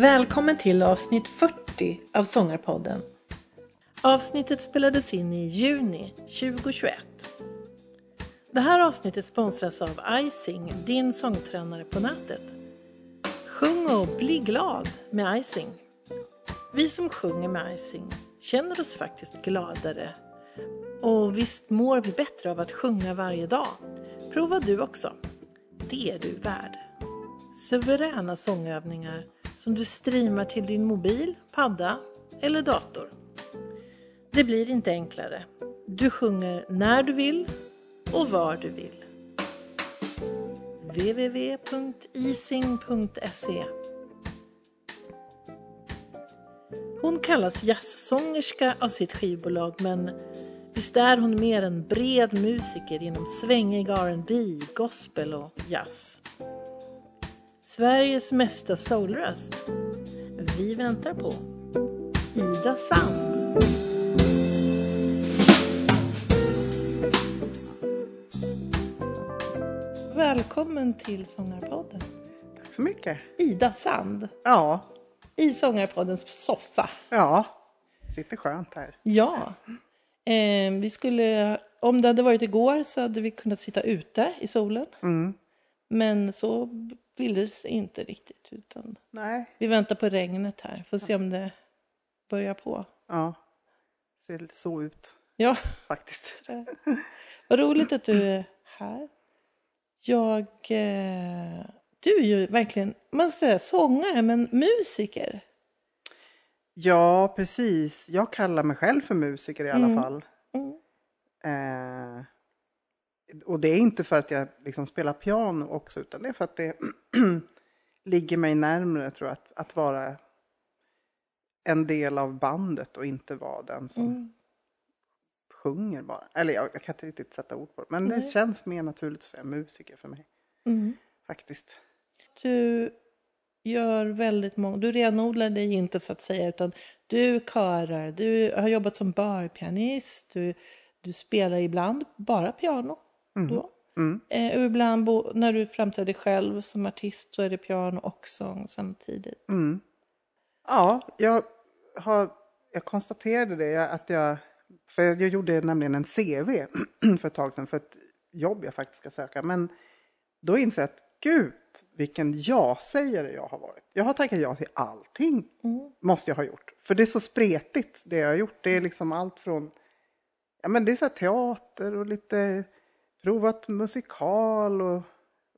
Välkommen till avsnitt 40 av Sångarpodden. Avsnittet spelades in i juni 2021. Det här avsnittet sponsras av Icing, din sångtränare på nätet. Sjung och bli glad med Icing. Vi som sjunger med Icing känner oss faktiskt gladare. Och visst mår vi bättre av att sjunga varje dag. Prova du också. Det är du värd. Suveräna sångövningar som du streamar till din mobil, padda eller dator. Det blir inte enklare. Du sjunger när du vill och var du vill. www.ising.se Hon kallas jazzsångerska av sitt skivbolag men visst är hon mer en bred musiker inom svängig R&B, gospel och jazz. Sveriges mesta soulröst. Vi väntar på Ida Sand. Välkommen till Sångarpodden. Tack så mycket. Ida Sand Ja, i Sångarpoddens soffa. ja. Sitter skönt här. Ja. Eh, vi skulle, om det hade varit igår så hade vi kunnat sitta ute i solen. Mm. Men så ville sig inte riktigt. Utan Nej. vi väntar på regnet här. Får se om det börjar på. Ja. Ser så ut Ja, faktiskt. vad roligt att du är här. Jag... Eh, du är ju verkligen, man ska säga sångare, men musiker. Ja, precis. Jag kallar mig själv för musiker i alla Mm. fall. Mm. Eh, och det är inte för att jag liksom spelar piano också, utan det är för att det ligger mig närmare, tror jag, att, att vara en del av bandet och inte vara den som Mm. sjunger bara. Eller jag, jag kan inte riktigt sätta ord på det, men det Nej. känns mer naturligt att säga musiker för mig, Mm. faktiskt. Du gör väldigt många, du renodlar dig inte så att säga utan du körar, du har jobbat som barpianist, du, du spelar ibland bara piano då. Mm. Eh, och ibland bo, när du framträder själv som artist så är det piano och sång samtidigt. Mm. Ja, jag, har, jag konstaterade det att jag, för jag gjorde nämligen en CV för ett tag sedan för ett jobb jag faktiskt ska söka. Men då inser jag att gud vilken ja-sägare jag har varit. Jag har tackat ja till allting, Mm. måste jag ha gjort. För det är så spretigt det jag har gjort. Det är liksom allt från, ja men det är så teater och lite provat musikal och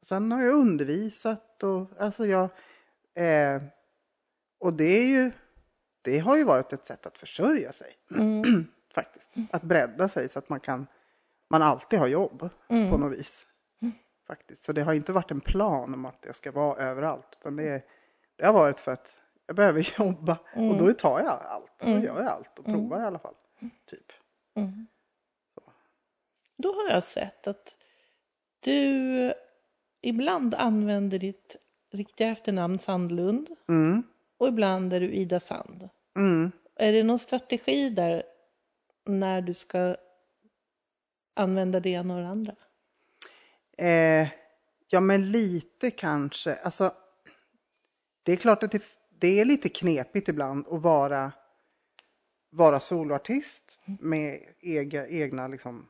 sen har jag undervisat och alltså jag, eh, och det är ju, det har ju varit ett sätt att försörja sig Mm. faktiskt. Att bredda sig så att man kan, man alltid har jobb Mm. på något vis. Faktiskt. Så det har inte varit en plan om att jag ska vara överallt. Utan det, är- det har varit för att jag behöver jobba och då tar jag allt. Då gör jag allt och provar i alla fall. Typ. Mm. Då har jag sett att du ibland använder ditt riktiga efternamn Sandlund Mm. och ibland är du Ida Sand. Mm. Är det någon strategi där när du ska använda det ena och det andra? Eh, ja, men lite kanske. Alltså, det är klart att det, det är lite knepigt ibland att vara, vara soloartist med ega, egna liksom,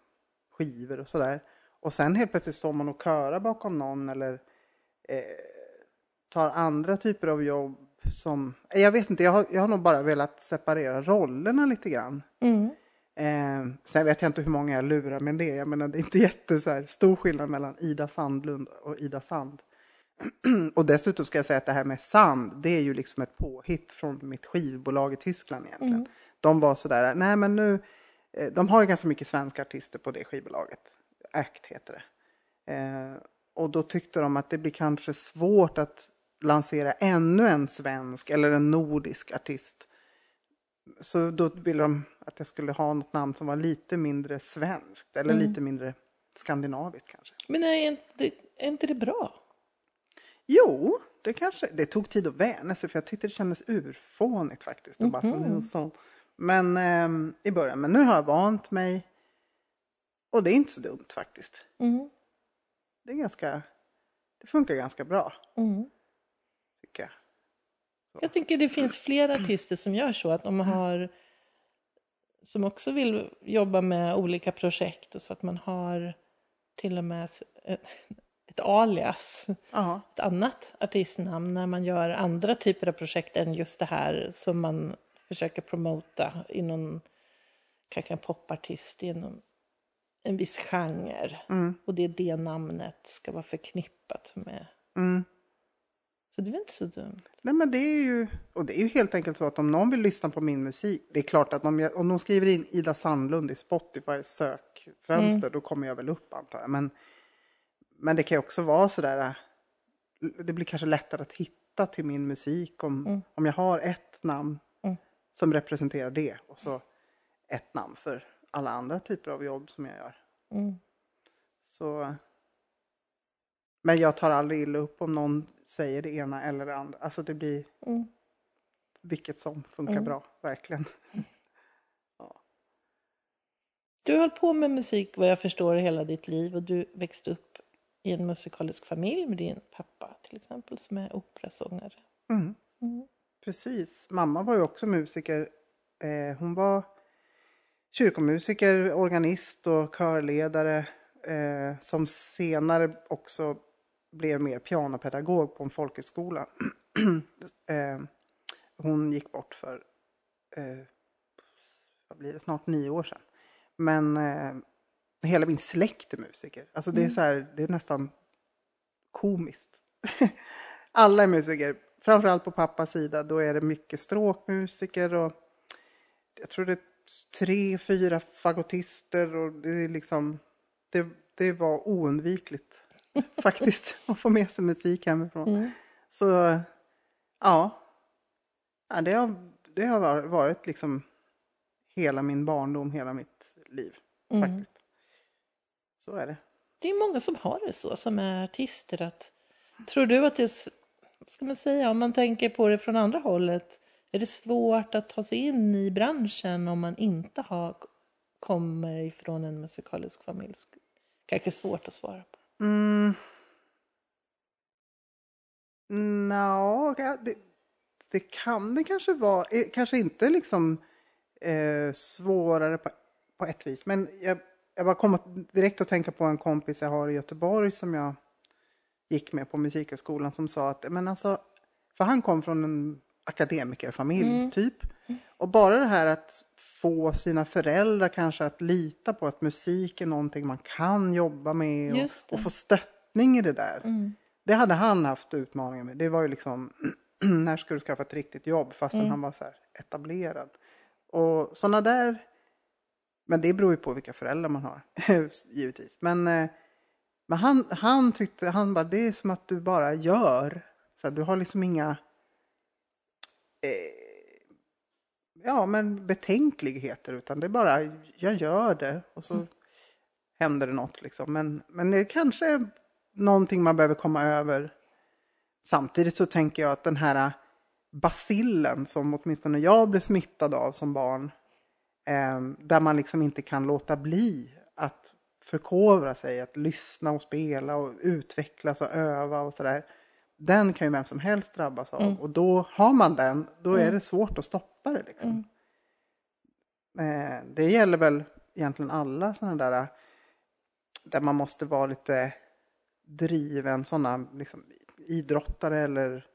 skivor och sådär. Och sen helt plötsligt står man och körar bakom någon eller eh, tar andra typer av jobb som... Jag vet inte, jag har, jag har nog bara velat separera rollerna lite grann. Mm. Eh, sen vet jag inte hur många jag lurar med det. Jag menar det är inte jätte så här, stor skillnad mellan Ida Sandlund och Ida Sand. och dessutom ska jag säga att det här med Sand, det är ju liksom ett påhitt från mitt skivbolag i Tyskland egentligen. De var sådär, nej men nu, de har ju ganska mycket svenska artister på det skivbolaget. ACT heter det. Eh, och då tyckte de att det blir kanske svårt att lansera ännu en svensk eller en nordisk artist. Så då ville de att jag skulle ha något namn som var lite mindre svenskt eller lite mindre skandinaviskt kanske. Men är inte, är inte det bra? Jo, det kanske, det tog tid att vänja sig för jag tyckte det kändes urfånigt faktiskt. Och bara få en sån. Men ehm, i början, men nu har jag vant mig. Och det är inte så dumt faktiskt. Mm. Det är ganska, det funkar ganska bra Mm. tycker jag. Jag tänker det finns fler artister som gör så att de har som också vill jobba med olika projekt och så att man har till och med ett alias, Ja. ett annat artistnamn när man gör andra typer av projekt än just det här som man försöker promota i någon, kanske en popartist inom en viss genre. Mm. Och det är det namnet ska vara förknippat med. Mm. Så det är väl inte så dumt. Nej men det är ju, och det är ju helt enkelt så att om någon vill lyssna på min musik, det är klart att om, jag, om de skriver in Ida Sandlund i Spotify sökfönster, då kommer jag väl upp antar jag. Men, men det kan ju också vara sådär, det blir kanske lättare att hitta till min musik om, om jag har ett namn Mm. Som representerar det och så ett namn för alla andra typer av jobb som jag gör. Mm. Så... Men jag tar aldrig illa upp om någon säger det ena eller det andra. Alltså det blir Mm. vilket som funkar Mm. bra, verkligen. Du har hållit på med musik vad jag förstår hela ditt liv och du växte upp i en musikalisk familj med din pappa till exempel som är operasångare. Mm. Mm. Precis. Mamma var ju också musiker. Eh, hon var kyrkomusiker, organist och körledare. Eh, som senare också blev mer pianopedagog på en folkhögskola. eh, hon gick bort för, eh, vad blir det, snart nio år sedan. Men eh, hela min släkt är musiker. Alltså det är så här, det är nästan komiskt. Alla är musiker. Framförallt på pappas sida, då är det mycket stråkmusiker och jag tror det är tre, fyra fagottister och det är liksom, det, det var oundvikligt faktiskt att få med sig musik hemifrån. Mm. Så ja, ja det, har, det har varit- liksom hela min barndom, hela mitt liv Mm. faktiskt. Så är det. Det är många som har det så, som är artister. Att, tror du att det ska man säga, om man tänker på det från andra hållet, är det svårt att ta sig in i branschen om man inte har, kommer ifrån en musikalisk familj? Kanske svårt att svara på. Mm. No, det, det kan det kanske vara. Eh, kanske inte liksom eh, svårare på, på ett vis. Men jag, jag bara kom direkt att tänka på en kompis jag har i Göteborg som jag gick med på musikhögskolan som sa att, men alltså, för han kom från en akademikerfamilj typ. Och bara det här att få sina föräldrar kanske att lita på att musik är någonting man kan jobba med och, och få stöttning i det där. Mm. Det hade han haft utmaningar med. Det var ju liksom, när ska du skaffa ett riktigt jobb fastän han var så här etablerad. Och sådana där, men det beror ju på vilka föräldrar man har, givetvis. Men, eh, men han, han tyckte, han bara, det är som att du bara gör. Så du har liksom inga, eh, ja men betänkligheter utan det är bara, jag gör det och så händer det något liksom. Men, men det kanske är någonting man behöver komma över. Samtidigt så tänker jag att den här basillen som åtminstone jag blev smittad av som barn. Eh, där man liksom inte kan låta bli att förkovra sig, att lyssna och spela och utvecklas och öva och sådär. Den kan ju vem som helst drabbas av. Och då har man den, då är det svårt att stoppa det. Liksom. Eh, det gäller väl egentligen alla sådana där där man måste vara lite driven, sådana liksom, idrottare eller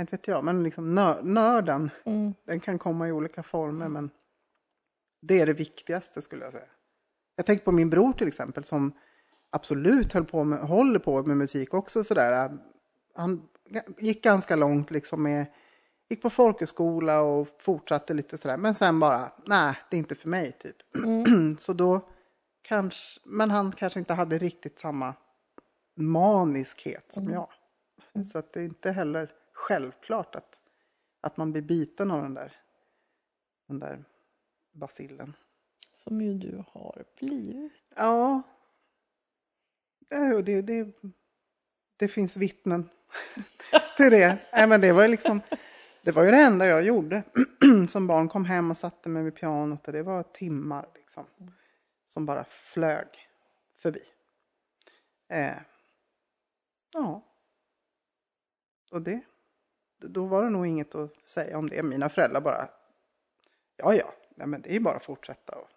inte vet jag, men liksom nö- nörden. Mm. Den kan komma i olika former men det är det viktigaste skulle jag säga. Jag tänker på min bror till exempel som absolut höll på med, håller på med musik också sådär. Han gick ganska långt liksom med, gick på folkhögskola och fortsatte lite sådär. Men sen bara, nej det är inte för mig typ. Så då kanske, men han kanske inte hade riktigt samma maniskhet som jag. Så att det är inte heller självklart att, att man blir biten av den där, den där basillen. Som ju du har blivit. Ja. Eh, det, Det, det, det finns vittnen till det. Nej, men det var ju liksom, det var ju det enda jag gjorde. Som barn kom hem och satte mig vid pianot och det var timmar liksom. Som bara flög förbi. Eh, ja. Och det, då var det nog inget att säga om det. Mina föräldrar bara, ja ja, nej, men det är bara att fortsätta. Och,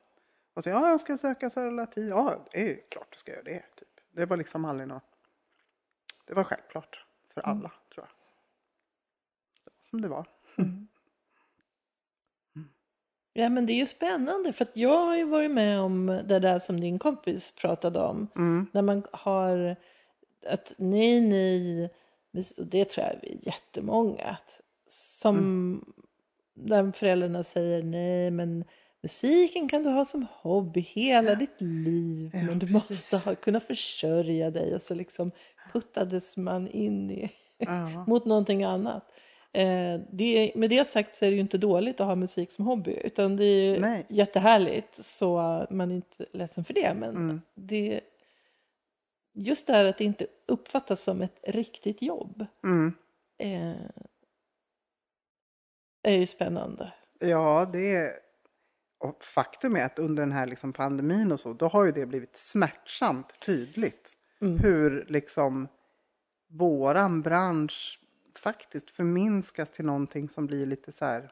och så, ja, jag ska söka så relativt, ja det är klart du ska göra det. Typ. Det var liksom aldrig något, det var självklart för alla Mm. tror jag. Det var som det var. Ja men det är ju spännande för att jag har ju varit med om det där som din kompis pratade om. Mm. När man har att nej, nej, och det tror jag vi är jättemånga. Att, som Mm. där föräldrarna säger nej men musiken kan du ha som hobby hela ditt liv. Ja, men du precis. måste ha, kunna försörja dig. Och så liksom puttades man in i Ja. mot någonting annat. Eh, det, med det sagt så är det ju inte dåligt att ha musik som hobby utan det är Nej. jättehärligt så man är inte ledsen för det. Men Mm. det, just det här att det inte uppfattas som ett riktigt jobb Mm. eh, är ju spännande. Ja, det är... Och faktum är att under den här liksom pandemin och så, då har ju det blivit smärtsamt tydligt. Mm. Hur liksom våran bransch faktiskt förminskas till någonting som blir lite så här...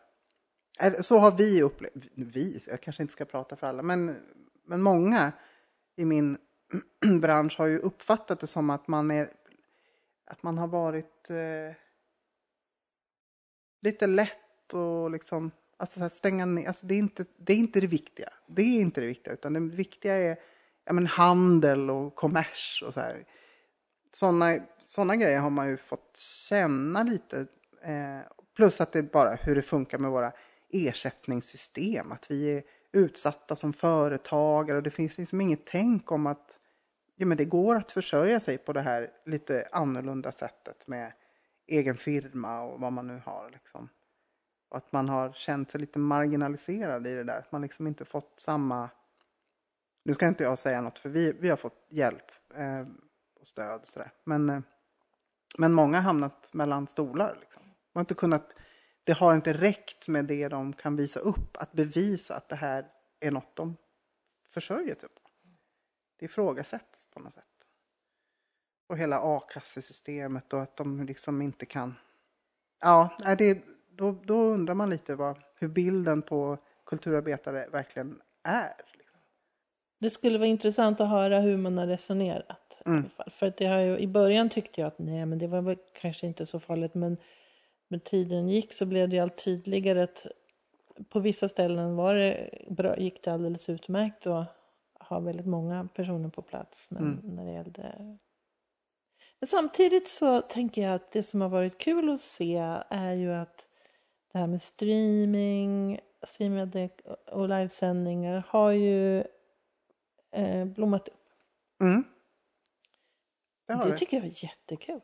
Så har vi upplevt, vi, jag kanske inte ska prata för alla, men, men många i min bransch har ju uppfattat det som att man är att man har varit eh, lite lätt och liksom alltså så här stänga ner. Alltså det, är inte, det är inte det viktiga. Det är inte det viktiga utan det viktiga är ja, men handel och kommers och så här. Sådana såna grejer har man ju fått känna lite. Eh, plus att det är bara hur det funkar med våra ersättningssystem. Att vi är utsatta som företagare och det finns liksom inget tänk om att ja, men det går att försörja sig på det här lite annorlunda sättet med egen firma och vad man nu har. Liksom. Och att man har känt sig lite marginaliserad i det där. Att man liksom inte fått samma... Nu ska inte jag säga något för vi, vi har fått hjälp eh, och stöd och sådär. Men, eh, men många har hamnat mellan stolar. Liksom. Man har inte kunnat, det har inte räckt med det de kan visa upp. Att bevisa att det här är något de försörjer sig på. Det ifrågasätts på något sätt. Och hela a-kassesystemet och att de liksom inte kan... Ja, det, då, då undrar man lite vad, hur bilden på kulturarbetare verkligen är. Liksom. Det skulle vara intressant att höra hur man har resonerat. I Mm. fall. För att det har ju, i början tyckte jag att nej men det var väl kanske inte så farligt men med tiden gick så blev det allt tydligare att på vissa ställen var det bra, gick det alldeles utmärkt att ha väldigt många personer på plats. Men Mm. när det gällde... Men samtidigt så tänker jag att det som har varit kul att se är ju att det här med streaming, streamade och livesändningar har ju eh, blommat upp. Mm. Det Det, tycker jag är jättekul.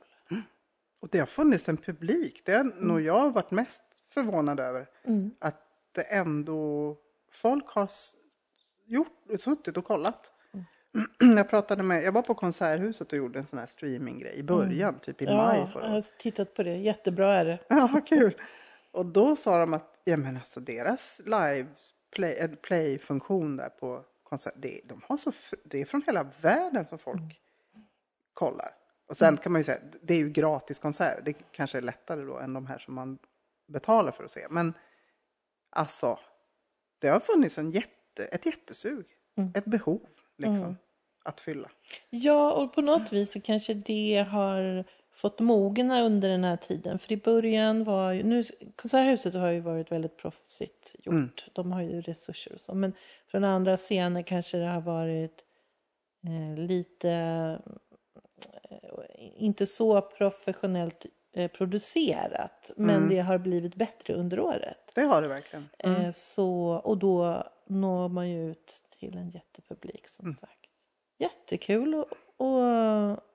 Och det har funnits en publik. Det är nog jag har varit mest förvånad över. Mm. Att det ändå, folk har gjort, suttit och kollat. Jag pratade med, jag var på Konserthuset och gjorde en sån här streaminggrej i början, typ i maj Ja, förra jag året. har tittat på det. Jättebra är det. Ja, vad kul. Och då sa de att, ja men alltså deras live play, eh, play-funktion där på konsert, det, de har så, det är från hela världen som folk kollar. Och sen kan man ju säga, det är ju gratis konserter, det kanske är lättare då än de här som man betalar för att se. Men alltså, det har funnits en jätte, ett jättesug, ett behov liksom, att fylla. Ja, och på något vis så kanske det har fått mogna under den här tiden. För i början var ju, nu, Konserthuset har ju varit väldigt proffsigt gjort. De har ju resurser och så. Men från andra scener kanske det har varit eh, lite, eh, inte så professionellt eh, producerat. Men det har blivit bättre under året. Det har det verkligen. Eh, så, och då når man ju ut till en jättepublik som sagt. Jättekul att, att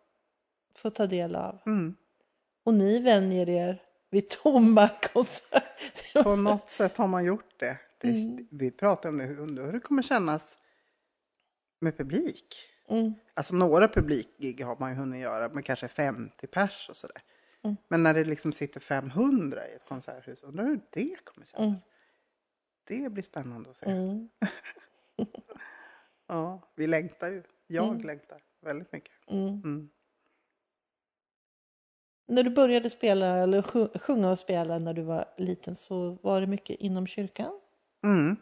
få ta del av. Mm. Och ni vänjer er vid tomma konserter. På något sätt har man gjort det. det Mm. Vi pratade om det, hur, undrar hur det kommer kännas med publik. Mm. Alltså några publikgig har man ju hunnit göra med kanske 50 pers och sådär. Mm. Men när det liksom sitter 500 i ett konserthus, undrar hur det kommer kännas. Mm. Det blir spännande att se. Mm. Ja, vi längtar ju. Jag Mm. längtar väldigt mycket. När du började spela eller sju- sjunga och spela när du var liten så var det mycket inom kyrkan? Mm.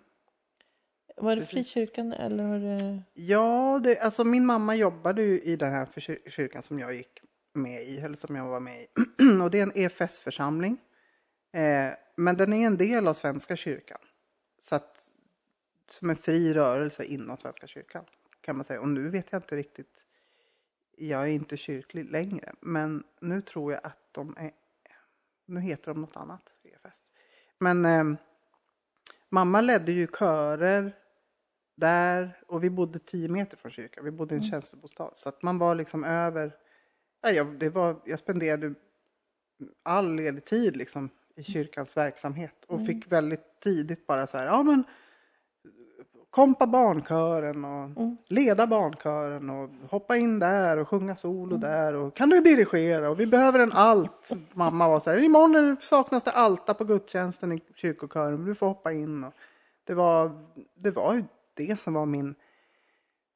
Var det Precis. frikyrkan eller var det... Ja, det, alltså min mamma jobbade ju i den här kyrkan som jag gick med i, eller som jag var med i. och det är en EFS-församling. Eh, men den är en del av Svenska kyrkan. Så att, som en fri rörelse inom Svenska kyrkan, kan man säga. Och nu vet jag inte riktigt, jag är inte kyrklig längre, men nu tror jag att de är, nu heter de något annat, EFS. Men eh, mamma ledde ju körer där och vi bodde 10 meter från kyrkan. Vi bodde i en tjänstebostad. Så att man var liksom över, ja, jag, det var, jag spenderade all ledig tid liksom i kyrkans verksamhet. Och fick väldigt tidigt bara så här, ja men kompa barnkören och leda barnkören och hoppa in där och sjunga solo där och kan du dirigera och vi behöver en alt. Mamma var så här, imorgon saknas det alta på gudstjänsten i kyrkokören, du får hoppa in. Och det, var, det var ju det som var min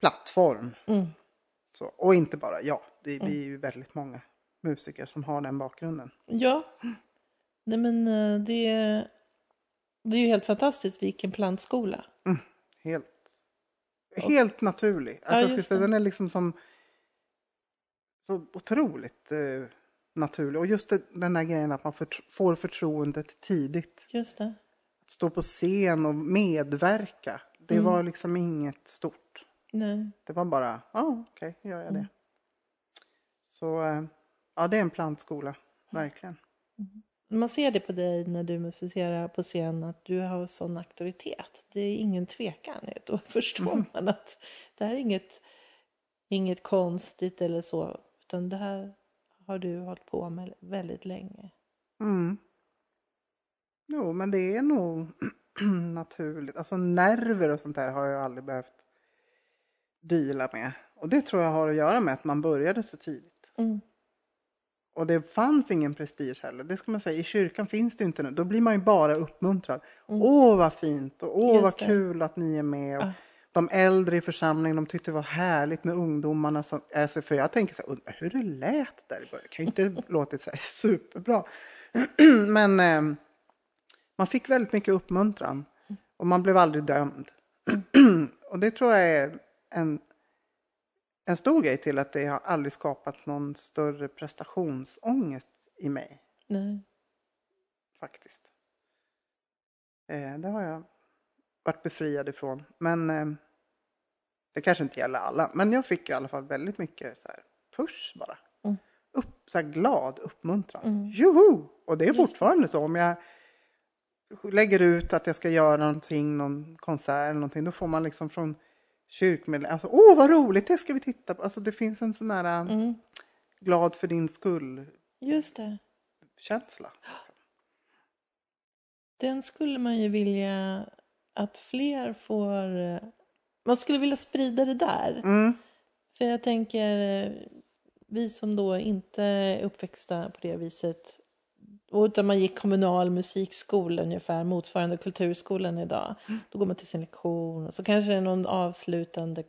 plattform. Mm. Så, och inte bara jag, det, vi är ju väldigt många musiker som har den bakgrunden. Ja. Nej men eh, det, det är ju helt fantastiskt vilken plantskola. Helt, helt naturlig. Alltså, Ja, jag skulle just säga, den är liksom som så otroligt eh, naturlig. Och just det, den där grejen att man förtro- får förtroendet tidigt. Just det. Att stå på scen och medverka. Det Mm. var liksom inget stort. Nej. Det var bara, ja okej, gör jag det. Mm. Så eh, ja, det är en plantskola, verkligen. Man ser det på dig när du musicerar på scen att du har sån auktoritet. Det är ingen tvekan. Då förstår man att det här är inget, inget konstigt eller så. Utan det här har du hållit på med väldigt länge. Mm. Jo, men det är nog naturligt. Alltså nerver och sånt där har jag aldrig behövt deala med. Och det tror jag har att göra med att man började så tidigt. Mm. Och det fanns ingen prestige heller. Det ska man säga. I kyrkan finns det inte nu. Då blir man ju bara uppmuntrad. Åh vad fint och åh Mm. Just vad det. kul att ni är med. Ja. De äldre i församlingen de tyckte det var härligt med ungdomarna. Som, alltså, för jag tänker så här, undrar hur det lät där i början. Det kan ju inte låtit så här superbra. Men eh, man fick väldigt mycket uppmuntran. Och man blev aldrig dömd. och det tror jag är en, en stor grej till att det har aldrig skapats någon större prestationsångest i mig. Nej. Faktiskt. Eh, det har jag varit befriad ifrån. Men eh, det kanske inte gäller alla. Men jag fick i alla fall väldigt mycket så här push bara. Mm. Upp, så här glad uppmuntran. Mm. Joho! Och det är fortfarande så. Om jag lägger ut att jag ska göra någonting, någon konsert eller någonting. Då får man liksom från kyrkmedlemmar. Alltså, åh vad roligt, det ska vi titta på. Alltså det finns en sån här äh, Mm. glad för din skull-känsla. Just det. Den skulle man ju vilja att fler får... eh, Man skulle vilja sprida det där. Mm. För jag tänker, eh, vi som då inte är uppväxta på det viset, och utan man gick kommunal musikskola ungefär, motsvarande kulturskolan idag. Då går man till sin lektion och så kanske det är någon avslutande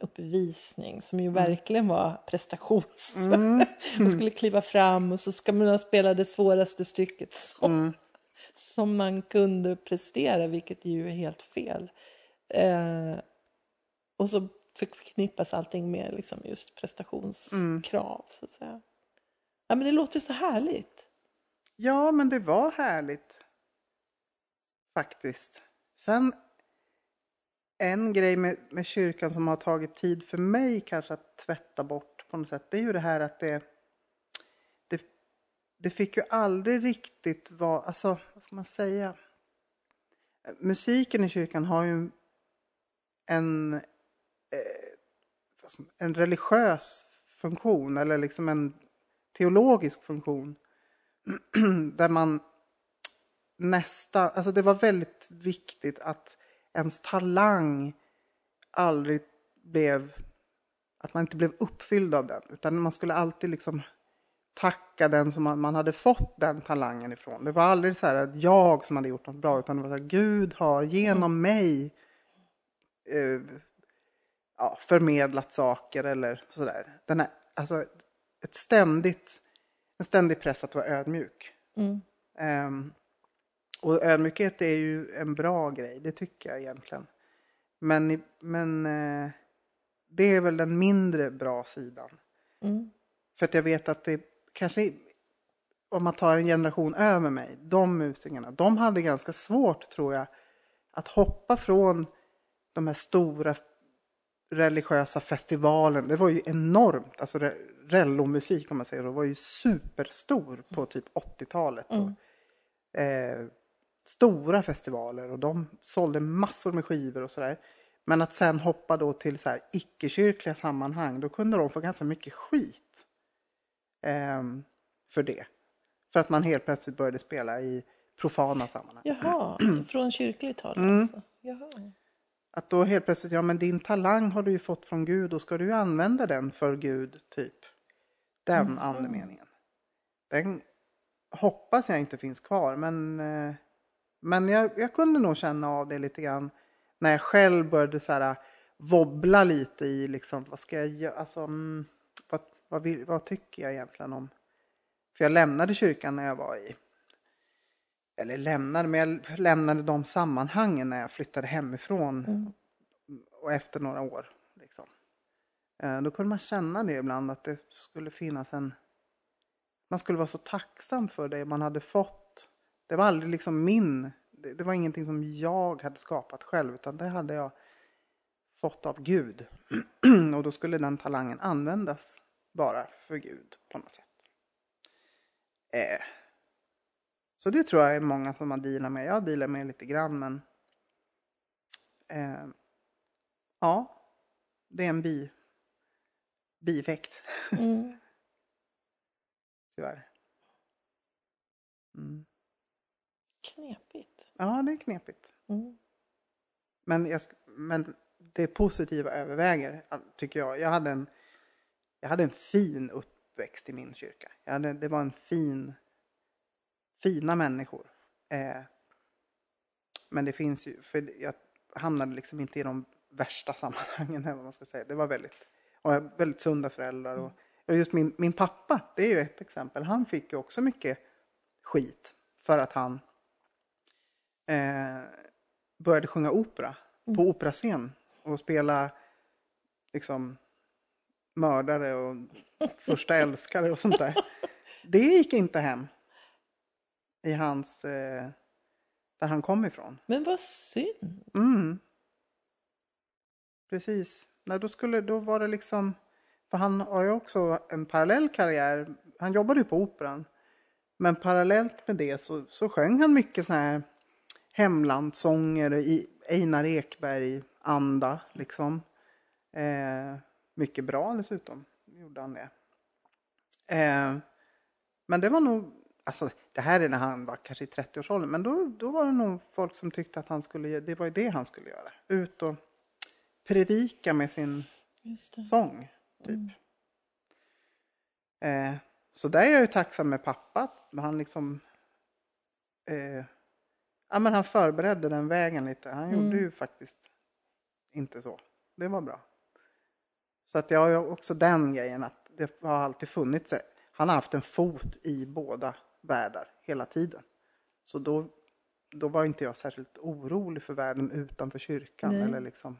uppvisning som ju verkligen var prestations... Mm. man skulle kliva fram och så ska man spela det svåraste stycket som, Mm. som man kunde prestera, vilket ju är helt fel. Eh, och så förknippas allting med liksom just prestationskrav. Så att säga. Ja, men det låter så härligt. Ja, men det var härligt. Faktiskt. Sen en grej med, med kyrkan som har tagit tid för mig kanske att tvätta bort på något sätt. Det är ju det här att det, det, det fick ju aldrig riktigt vara, alltså vad ska man säga? Musiken i kyrkan har ju en, eh, en religiös funktion eller liksom en teologisk funktion där man nästa, alltså det var väldigt viktigt att ens talang aldrig blev, att man inte blev uppfylld av den. Utan man skulle alltid liksom tacka den som man, man hade fått den talangen ifrån. Det var aldrig så här att jag som hade gjort något bra, utan det var så här, Gud har genom mig eh, ja, förmedlat saker eller sådär. Den här, alltså ett ständigt en ständig press att vara ödmjuk. Mm. Ehm, och ödmjukhet är ju en bra grej, det tycker jag egentligen. Men, men eh, det är väl den mindre bra sidan. Mm. För att jag vet att det kanske, om man tar en generation över mig, de musikerna, de hade ganska svårt tror jag att hoppa från de här stora religiösa festivalen. Det var ju enormt, alltså re- rellomusik om man säger, det var ju superstor på typ 80-talet. Mm. Och, eh, stora festivaler och de sålde massor med skivor och sådär. Men att sen hoppa då till så här icke-kyrkliga sammanhang, då kunde de få ganska mycket skit. ehm, för det. För att man helt plötsligt började spela i profana sammanhang. Jaha, från kyrkligt håll Mm. alltså. Jaha. Att då helt plötsligt, ja men din talang har du ju fått från Gud och ska du använda den för Gud, typ. Den andemeningen. Den hoppas jag inte finns kvar, men, eh, men jag, jag kunde nog känna av det lite grann när jag själv började så här wobbla lite i liksom, vad ska jag göra, alltså, mm, vad, vad, vill, vad tycker jag egentligen om? För jag lämnade kyrkan när jag var i eller lämnade, men jag lämnade de sammanhangen när jag flyttade hemifrån Mm. och efter några år. Liksom. Eh, Då kunde man känna det ibland att det skulle finnas en... Man skulle vara så tacksam för det man hade fått. Det var aldrig liksom min... Det, det var ingenting som jag hade skapat själv utan det hade jag fått av Gud. och då skulle den talangen användas bara för Gud på något sätt. Eh. Så det tror jag är många som man dealar med. Jag dealar med lite grann men eh, ja, det är en bi, bieffekt Mm. tyvärr. Mm. Knepigt. Ja, det är knepigt. Mm. Men, jag, men det positiva överväger, tycker jag. Jag hade en, jag hade en fin uppväxt i min kyrka. Jag hade, det var en fin, fina människor. Eh, men det finns ju, för jag hamnade liksom inte i de värsta sammanhangen, eller vad man ska säga. Det var väldigt, och jag väldigt sunda föräldrar. Och, och just min, min pappa, det är ju ett exempel. Han fick ju också mycket skit för att han eh, började sjunga opera på operascen och spela liksom mördare och första älskare och sånt där. Det gick inte hem i hans, eh, där han kom ifrån. Men vad synd. Mm. Precis. Nej, då, skulle, då var det liksom, för han har ju också en parallell karriär. Han jobbade ju på operan. Men parallellt med det så, så sjöng han mycket sådana här hemlandssånger i Einar Ekberg-anda. Liksom. Eh, mycket bra dessutom gjorde han det. Eh, men det var nog, alltså det här är när han var kanske i 30-årsåldern, men då, då var det nog folk som tyckte att han skulle, det var ju det han skulle göra. Ut och predika med sin sång, typ. Eh, så där är jag ju tacksam med pappa, han liksom eh, ja, men han förberedde den vägen lite. Han gjorde ju faktiskt inte så. Det var bra. Så att jag har ju också den grejen att det har alltid funnits. Han har haft en fot i båda världar hela tiden. Så då, då var inte jag särskilt orolig för världen utanför kyrkan. Nej. Eller liksom,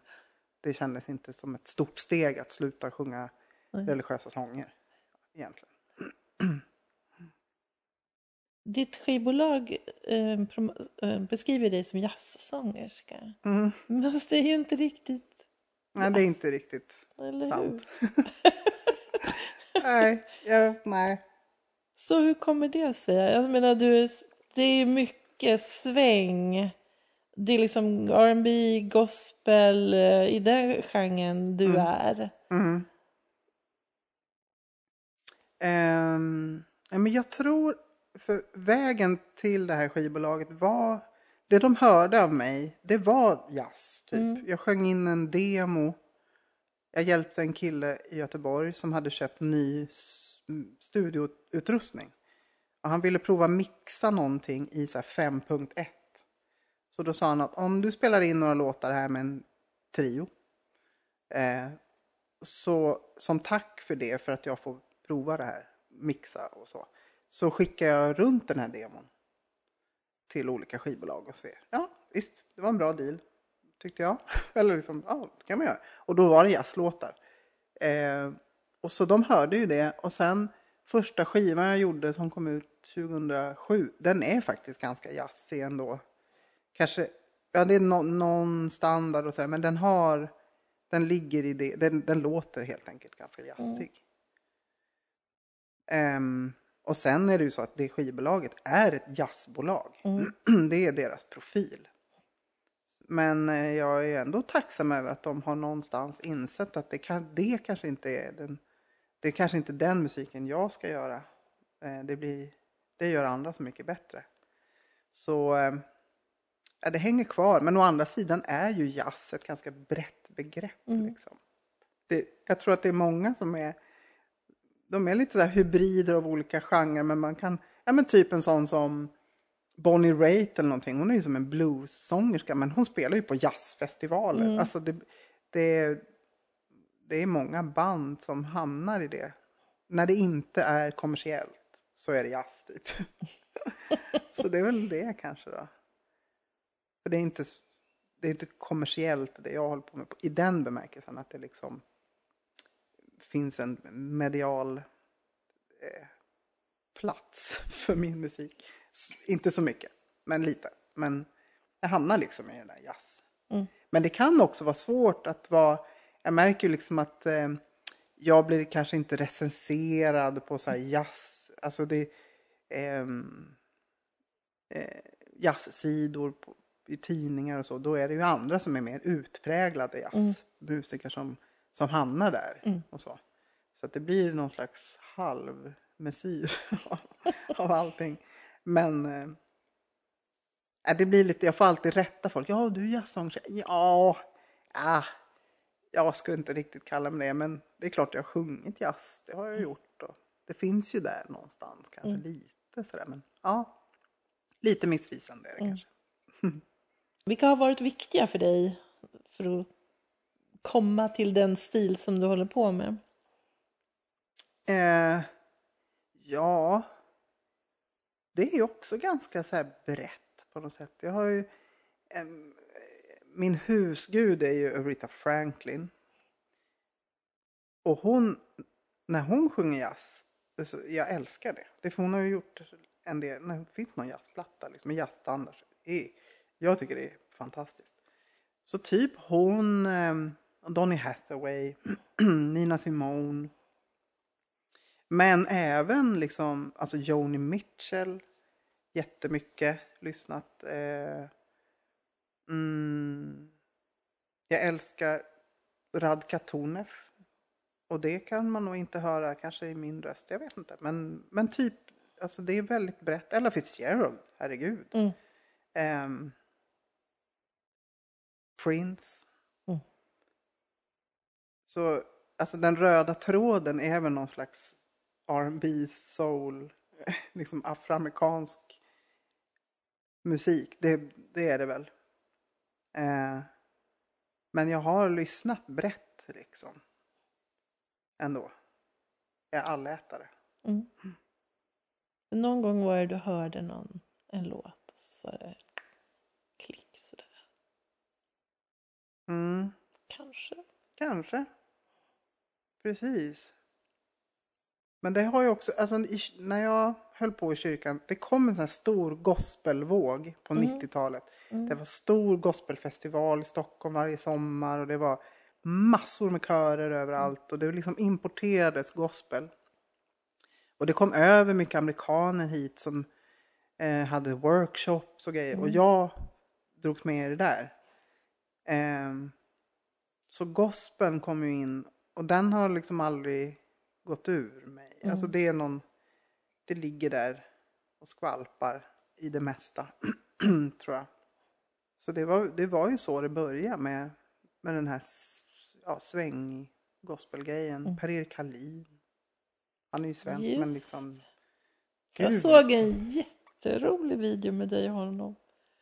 det kändes inte som ett stort steg att sluta sjunga Nej. religiösa sånger. Egentligen. Ditt skivbolag eh, eh, beskriver dig som jazzsångerska. Mm. Men det är ju inte riktigt, Nej, det är inte riktigt eller hur? sant. nej, jag, nej. Så hur kommer det sig? Jag menar, du, det är mycket sväng. Det är liksom R&B, gospel, eh, i den genren du är. Mm. Ja, men jag tror, för vägen till det här skivbolaget var, det de hörde av mig, det var jazz. Typ. Jag sjöng in en demo. Jag hjälpte en kille i Göteborg som hade köpt ny studioutrustning. Och han ville prova mixa någonting i 5.1. Så då sa han att om du spelar in några låtar här med en trio. Eh, så som tack för det, för att jag får prova det här, mixa och så. så skickar jag runt den här demon till olika skivbolag och ser. Ja, visst, det var en bra deal, tyckte jag. Eller liksom, ja, det kan man göra. Och då var det jazzlåtar. Eh, och så de hörde ju det och sen första skivan jag gjorde som kom ut 2007, den är faktiskt ganska jazzig ändå. Kanske, ja det är no, någon standard och så här, men den har, den ligger i det, den, den låter helt enkelt ganska jazzig. Mm. Um, och sen är det ju så att det skivbolaget är ett jazzbolag. Mm. Det är deras profil. Men eh, jag är ändå tacksam över att de har någonstans insett att det, kan, det kanske inte är den, det är kanske inte den musiken jag ska göra. Eh, det, blir, det gör andra så mycket bättre. Så eh, ja, det hänger kvar. Men å andra sidan är ju jazz ett ganska brett begrepp. Mm. Liksom. Det, jag tror att det är många som är de är lite så hybrider av olika genrer men man kan, ja men typ en sån som Bonnie Raitt eller någonting, hon är ju som en bluessångerska men hon spelar ju på jazzfestivaler. Mm. Alltså det, det, det är många band som hamnar i det. När det inte är kommersiellt så är det jazz typ. så det är väl det kanske då. För det är inte, det är inte kommersiellt det jag håller på med i den bemärkelsen att det liksom finns en medial eh, plats för min musik. Inte så mycket, men lite. Men jag hamnar liksom i den där jazz. Mm. Men det kan också vara svårt att vara, jag märker ju liksom att eh, jag blir kanske inte recenserad på så här jazz, alltså det ehm, eh, jazzsidor på, i tidningar och så, då är det ju andra som är mer utpräglade jazzmusiker mm. som som hamnar där. Mm. Och så så att det blir någon slags halvmesyr av allting. Men äh, det blir lite, jag får alltid rätta folk. Ja, du är jazzsångerska. Ja, ja, jag skulle inte riktigt kalla mig det. Men det är klart jag har sjungit jazz. Det har jag mm. gjort. Och det finns ju där någonstans kanske mm. lite sådär. Men ja, lite missvisande är det mm. kanske. Vilka har varit viktiga för dig för att komma till den stil som du håller på med? Eh, ja, det är ju också ganska så brett på något sätt. Jag har ju, eh, min husgud är ju Aretha Franklin. Och hon, när hon sjunger jazz, så jag älskar det. det för hon har ju gjort en del, när det finns någon jazzplatta, liksom en jazzstandard. Jag tycker det är fantastiskt. Så typ hon, ehm, Donny Hathaway, Nina Simone. Men även liksom, alltså Joni Mitchell. Jättemycket lyssnat. Eh, mm, jag älskar Rad Katonev. Och det kan man nog inte höra kanske i min röst, jag vet inte. Men, men typ, alltså det är väldigt brett. Ella Fitzgerald, herregud. Mm. Um, Prince. Så alltså den röda tråden är väl någon slags R&B, soul, liksom afroamerikansk musik. Det, det är det väl. Eh, men jag har lyssnat brett liksom. Ändå. Jag är allätare. Mm. Någon gång var det du hörde någon, en låt och så sa det klick sådär. Mm. Kanske. Kanske. Precis. Men det har ju också, alltså när jag höll på i kyrkan, det kom en sån här stor gospelvåg på mm. 90-talet. Mm. Det var stor gospelfestival i Stockholm varje sommar och det var massor med körer överallt och det liksom importerades gospel. Och det kom över mycket amerikaner hit som eh, hade workshops och grejer och mm. jag drogs med i det där. Eh, så gospeln kom ju in och den har liksom aldrig gått ur mig. Mm. Alltså det är någon, det ligger där och skvalpar i det mesta, tror jag. Så det var, det var ju så det började med, med den här ja, sväng gospelgrejen. Mm. Per-Erik Hallin. Han är ju svensk Just. men liksom... Gud, jag såg en jätterolig video med dig och honom.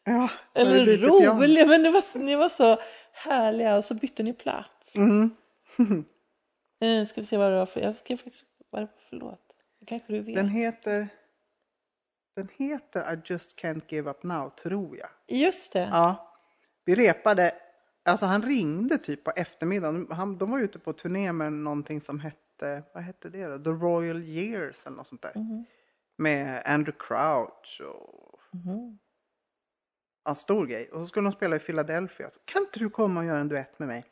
Ja, Eller rolig, men det var, ni var så härliga och så bytte ni plats. Mm. Eh, ska vi se vad det var för, jag skrev faktiskt, vad det var för låt? kanske du vet? Den heter Den heter I just can't give up now, tror jag. Just det. Ja, vi repade, alltså han ringde typ på eftermiddagen. Han, de var ute på turné med någonting som hette, vad hette det då? The Royal Years eller något sånt där. Mhm. Med Andrew Crouch och Mhm. ja, stor grej. Och så skulle de spela i Philadelphia. Så, kan inte du komma och göra en duett med mig?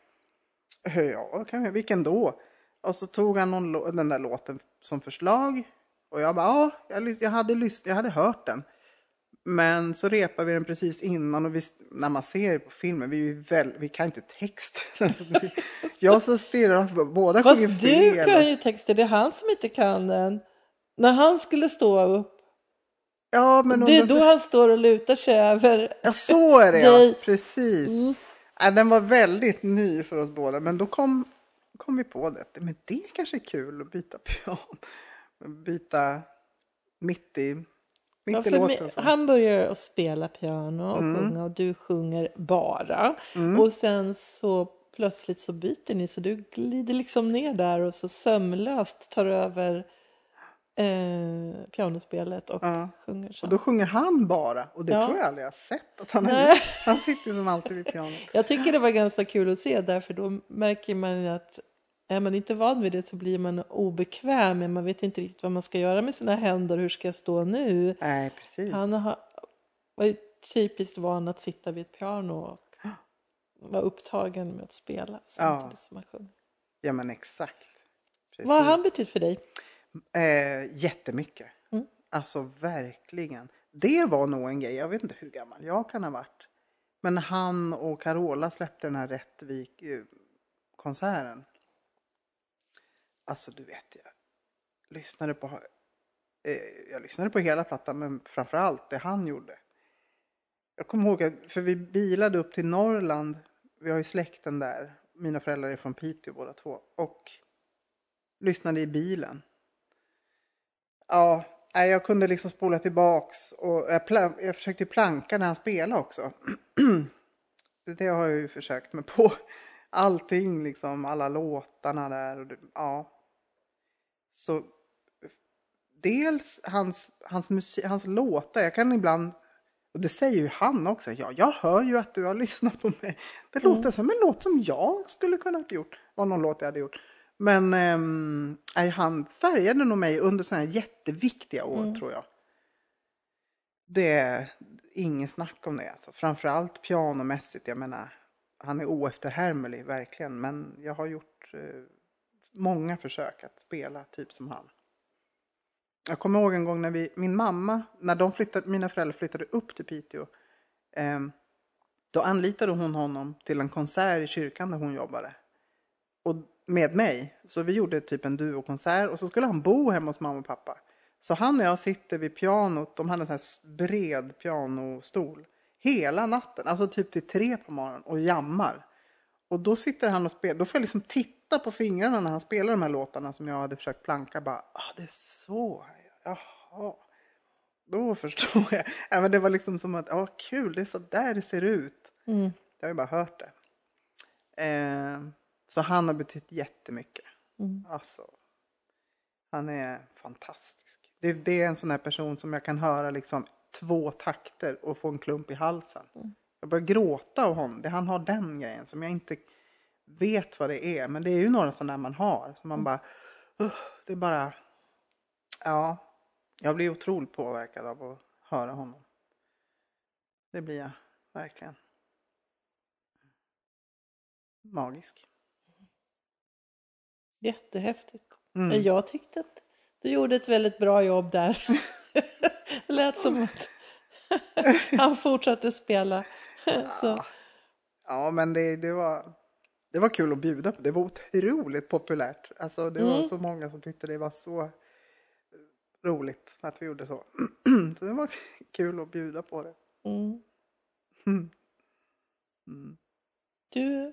"Eh, Ja, kan jag. Vilken då? Och så tog han någon, den där låten som förslag. Och jag bara, ja, jag, hade lys- jag hade hört den. Men så repade vi den precis innan och vi, när man ser det på filmen, vi, väl, vi kan inte text. jag så stirrar, båda sjunger Fast du fel. kan ju texter, det är han som inte kan den. När han skulle stå upp, Ja, men det är då han står och lutar sig över. Ja, så är det ja. Precis. Mm. Ja, den var väldigt ny för oss båda, men då kom, kom vi på det. Men det kanske är kul att byta piano. Byta mitt i, mitt Ja, i för låten. han börjar att spela piano och Mm. sjunga och du sjunger bara. Mm. Och sen så plötsligt så byter ni så du glider liksom ner där och så sömlöst tar över eh, pianospelet och Ja. sjunger Och så. då sjunger han bara. Och det Ja. tror jag aldrig jag har sett att han har. Han sitter som alltid vid pianot. Jag tycker det var ganska kul att se därför då märker man att är man inte van vid det så blir man obekväm men man vet inte riktigt vad man ska göra med sina händer. Hur ska jag stå nu? Nej, precis. Han har, var ju typiskt van att sitta vid ett piano och vara upptagen med att spela samtidigt som han sjöng. Ja, men exakt. Precis. Vad har han betytt för dig? Eh, jättemycket. Mm. Alltså verkligen. Det var nog en grej, jag vet inte hur gammal jag kan ha varit. Men han och Carola släppte den här Rättvik-konserten. Alltså du vet, jag lyssnade på, eh, jag lyssnade på hela plattan men framförallt det han gjorde. Jag kommer ihåg att, för vi bilade upp till Norrland, vi har ju släkten där, mina föräldrar är från Piteå båda två. Och lyssnade i bilen. Ja, jag kunde liksom spola tillbaks och jag, jag försökte planka när han spelade också. det har jag ju försökt mig på. Allting liksom, alla låtarna där och det, ja. Så dels hans, hans, musik, hans låtar, jag kan ibland, och det säger ju han också, ja, jag hör ju att du har lyssnat på mig. Det låter som en låt som jag skulle kunna ha gjort, var någon låt jag hade gjort. Men nej, han färgade nog mig under sådana här jätteviktiga år tror jag. Det är inget snack om det alltså. Framförallt pianomässigt, jag menar, han är oefterhärmlig verkligen. Men jag har gjort eh, många försök att spela typ som han. Jag kommer ihåg en gång när vi, min mamma, när de flyttade, mina föräldrar flyttade upp till Piteå. Eh, då anlitade hon honom till en konsert i kyrkan där hon jobbade. Och med mig. Så vi gjorde typ en duokonsert och så skulle han bo hemma hos mamma och pappa. Så han och jag sitter vid pianot, de hade en sån här bred pianostol. Hela natten, alltså typ till tre på morgonen och jammar. Och då sitter han och spelar, då får jag liksom titta på fingrarna när han spelar de här låtarna som jag hade försökt planka. Bara, ah det är så, han gör. jaha. Då förstår jag. Ja, men det var liksom som att, ja kul, det är så där det ser ut. Mm. Jag har ju bara hört det. Eh, så han har betytt jättemycket. Mm. Alltså, han är fantastisk. Det, det är en sån här person som jag kan höra liksom två takter och få en klump i halsen. Jag börjar gråta av honom. Det, han har den grejen som jag inte vet vad det är. Men det är ju några sådana man har. Som man bara, "Ugh", det är bara, ja. Jag blir otroligt påverkad av att höra honom. Det blir jag verkligen. Magisk. Jättehäftigt. Mm. Jag tyckte att du gjorde ett väldigt bra jobb där. det lät som att han fortsatte spela. Så, Ja, men det, det, var, det var kul att bjuda på. Det var otroligt populärt. Alltså, det var Mm. så många som tyckte det var så roligt att vi gjorde så. så det var kul att bjuda på det. mm. Mm. Mm. Du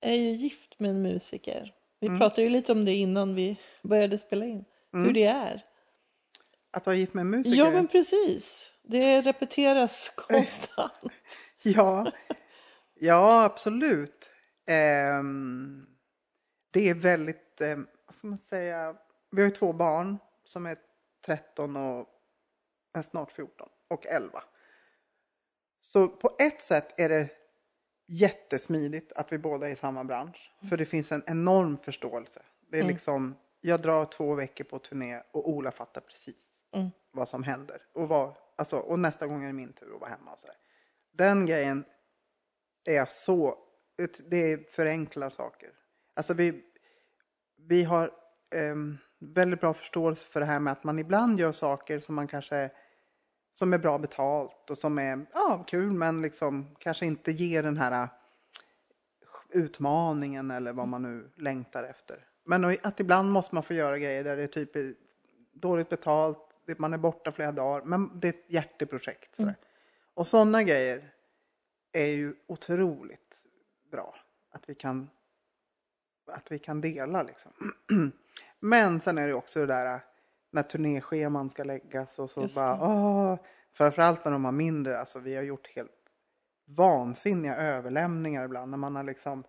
är ju gift med en musiker. Vi Mm. pratade ju lite om det innan vi började spela in. Hur Mm. det är. Att vara gift med en musiker? Ja men precis. Det repeteras konstant. Ja, ja absolut. Ehm, det är väldigt, eh, vad ska man säga, vi har ju två barn som är 13 och eh, snart 14 och 11. Så på ett sätt är det jättesmidigt att vi båda är i samma bransch. För det finns en enorm förståelse. Det är Mm. liksom, jag drar två veckor på turné och Ola fattar precis Mm. vad som händer. Och, var, alltså, och nästa gång är det min tur att vara hemma och sådär. Den grejen är så, det förenklar saker. Alltså vi, vi har um, väldigt bra förståelse för det här med att man ibland gör saker som man kanske som är bra betalt och som är ja, kul men liksom kanske inte ger den här eh, utmaningen eller vad man nu längtar efter. Men att ibland måste man få göra grejer där det är typ dåligt betalt, man är borta flera dagar, men det är ett hjärteprojekt. sådär. Och sådana grejer är ju otroligt bra att vi kan, att vi kan dela liksom. Men sen är det också det där när turnéscheman ska läggas och så Just bara, det. åh, framförallt när de har mindre, alltså vi har gjort helt vansinniga överlämningar ibland när man har liksom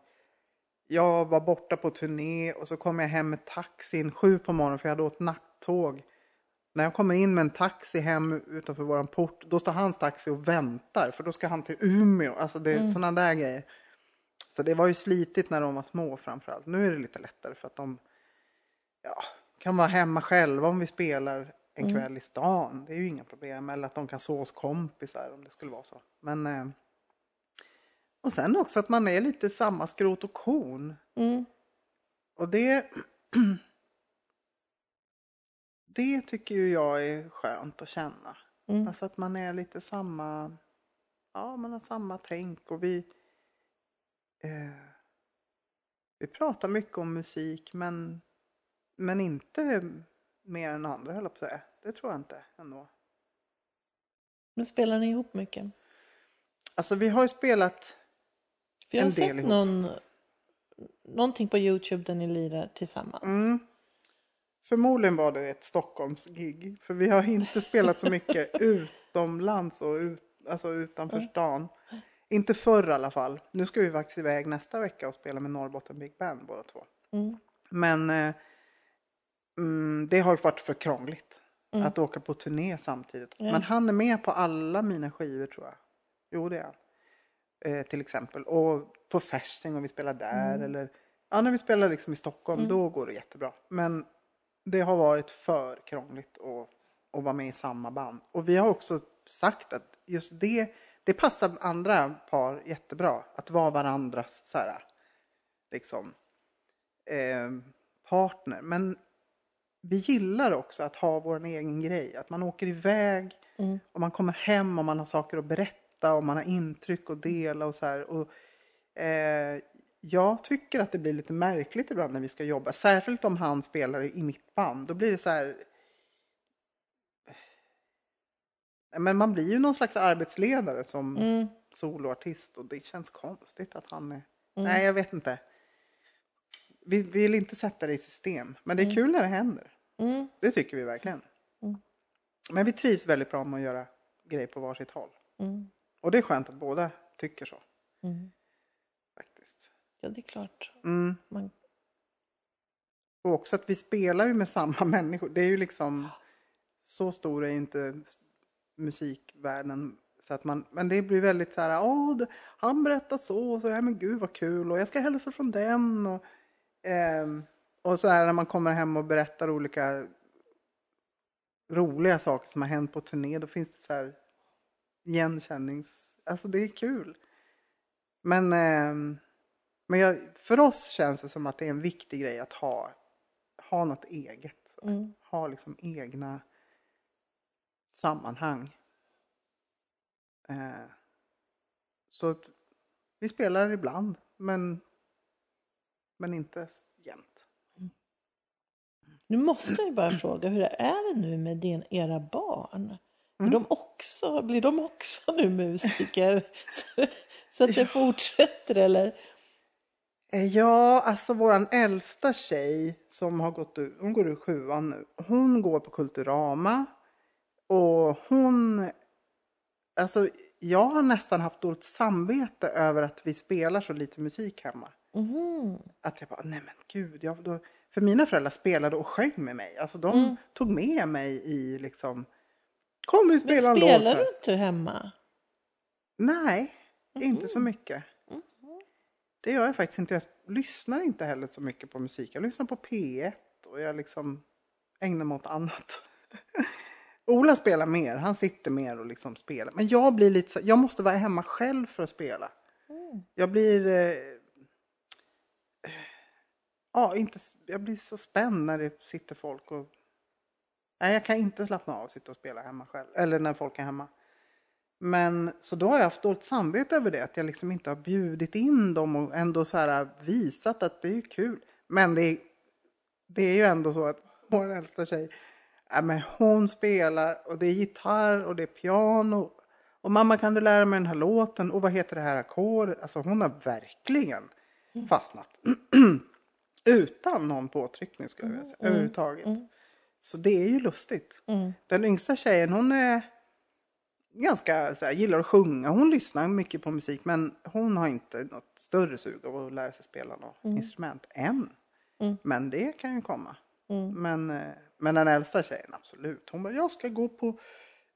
jag var borta på turné och så kom jag hem med taxin sju på morgonen för jag hade åkt nattåg. När jag kommer in med en taxi hem utanför våran port, då står hans taxi och väntar för då ska han till Umeå. Alltså det är Mm. sådana där grejer. Så det var ju slitigt när de var små framförallt. Nu är det lite lättare för att de ja, kan vara hemma själva om vi spelar en Mm. kväll i stan. Det är ju inga problem. Eller att de kan sova hos kompisar om det skulle vara så. Men, eh, och sen också att man är lite samma skrot och korn. Mm. Och det, det tycker ju jag är skönt att känna. Mm. Alltså att man är lite samma, ja man har samma tänk och vi, eh, vi pratar mycket om musik men, men inte mer än andra höll jag på att säga. Det tror jag inte ändå. Men spelar ni ihop mycket? Alltså vi har ju spelat, För jag har En del sett ihop. någon, någonting på Youtube där ni lirar tillsammans. mm, förmodligen var det ett Stockholmsgig. För vi har inte spelat så mycket utomlands och ut, alltså utanför stan. Inte förr i alla fall. Nu ska vi faktiskt iväg nästa vecka och spela med Norrbotten Big Band båda två. Mm. Men eh, mm, det har varit för krångligt Mm. att åka på turné samtidigt. Ja. Men han är med på alla mina skivor tror jag. Jo det är han. Eh, till exempel. Och på Fasching och vi spelar där. Mm. Eller ja, när vi spelar liksom i Stockholm Mm. då går det jättebra. Men det har varit för krångligt att, att vara med i samma band. Och vi har också sagt att just det, det passar andra par jättebra. Att vara varandras så här, liksom, eh, partner. Men vi gillar också att ha vår egen grej. Att man åker iväg Mm. och man kommer hem och man har saker att berätta och man har intryck att dela och så här. Och, eh, jag tycker att det blir lite märkligt ibland när vi ska jobba. Särskilt om han spelar i mitt band. Då blir det så här. Men man blir ju någon slags arbetsledare som Mm. soloartist och det känns konstigt att han är... Mm. Nej, jag vet inte. Vi vi vill inte sätta det i system. Men det är Mm. kul när det händer. Mm. Det tycker vi verkligen. Mm. Men vi trivs väldigt bra med att göra grejer på varsitt håll. Mm. Och det är skönt att båda tycker så. Mm. Ja, det är klart. Mm. Man... Och också att vi spelar ju med samma människor. Det är ju liksom så stor är ju inte musikvärlden. Så att man, men det blir väldigt så här, åh, det- han berättar så, och så, ja men gud vad kul, och jag ska hälsa från den. Och, ehm, och så här när man kommer hem och berättar olika roliga saker som har hänt på turné, då finns det så här igenkännings... Alltså det är kul. Men, ehm, men jag, för oss känns det som att det är en viktig grej att ha, ha något eget. Mm. Ha liksom egna sammanhang. Eh, så vi spelar ibland, men, men inte jämt. Nu måste jag bara fråga, hur är det nu med din, era barn? Mm. De också, blir de också nu musiker? så, så att det fortsätter eller? Eh, Ja, alltså våran äldsta tjej som har gått ut, hon går ur sjuan nu. Hon går på Kulturama. Och hon, alltså jag har nästan haft dåligt samvete över att vi spelar så lite musik hemma. Mhm. Att jag bara, nej men gud. Jag, då, för mina föräldrar spelade och sjöng med mig. Alltså de Mm. tog med mig i liksom, kom vi Men spela en låt. spelar här." du inte hemma? Nej, inte Mhm. så mycket. Det gör jag faktiskt inte. Jag lyssnar inte heller så mycket på musik. Jag lyssnar på P1 och jag liksom ägnar mig åt annat. Ola spelar mer. Han sitter mer och liksom spelar. Men jag blir lite så, jag måste vara hemma själv för att spela. Mm. Jag blir... Eh, ja, inte, jag blir så spänd när det sitter folk och... Nej, jag kan inte slappna av och sitta och spela hemma själv. Eller när folk är hemma. Men så då har jag haft dåligt samvete över det. Att jag liksom inte har bjudit in dem och ändå så här visat att det är kul. Men det är, det är ju ändå så att vår äldsta tjej, ja, men hon spelar och det är gitarr och det är piano. Och mamma kan du lära mig den här låten och vad heter det här ackordet? Alltså hon har verkligen fastnat. Utan någon påtryckning skulle jag vilja säga. Överhuvudtaget. Så det är ju lustigt. Mm. Den yngsta tjejen hon är ganska så här, gillar att sjunga. Hon lyssnar mycket på musik men hon har inte något större sug av att lära sig spela något instrument än. Mm. Men det kan ju komma. Mm. Men, eh, men den äldsta tjejen absolut. Hon bara, jag ska gå på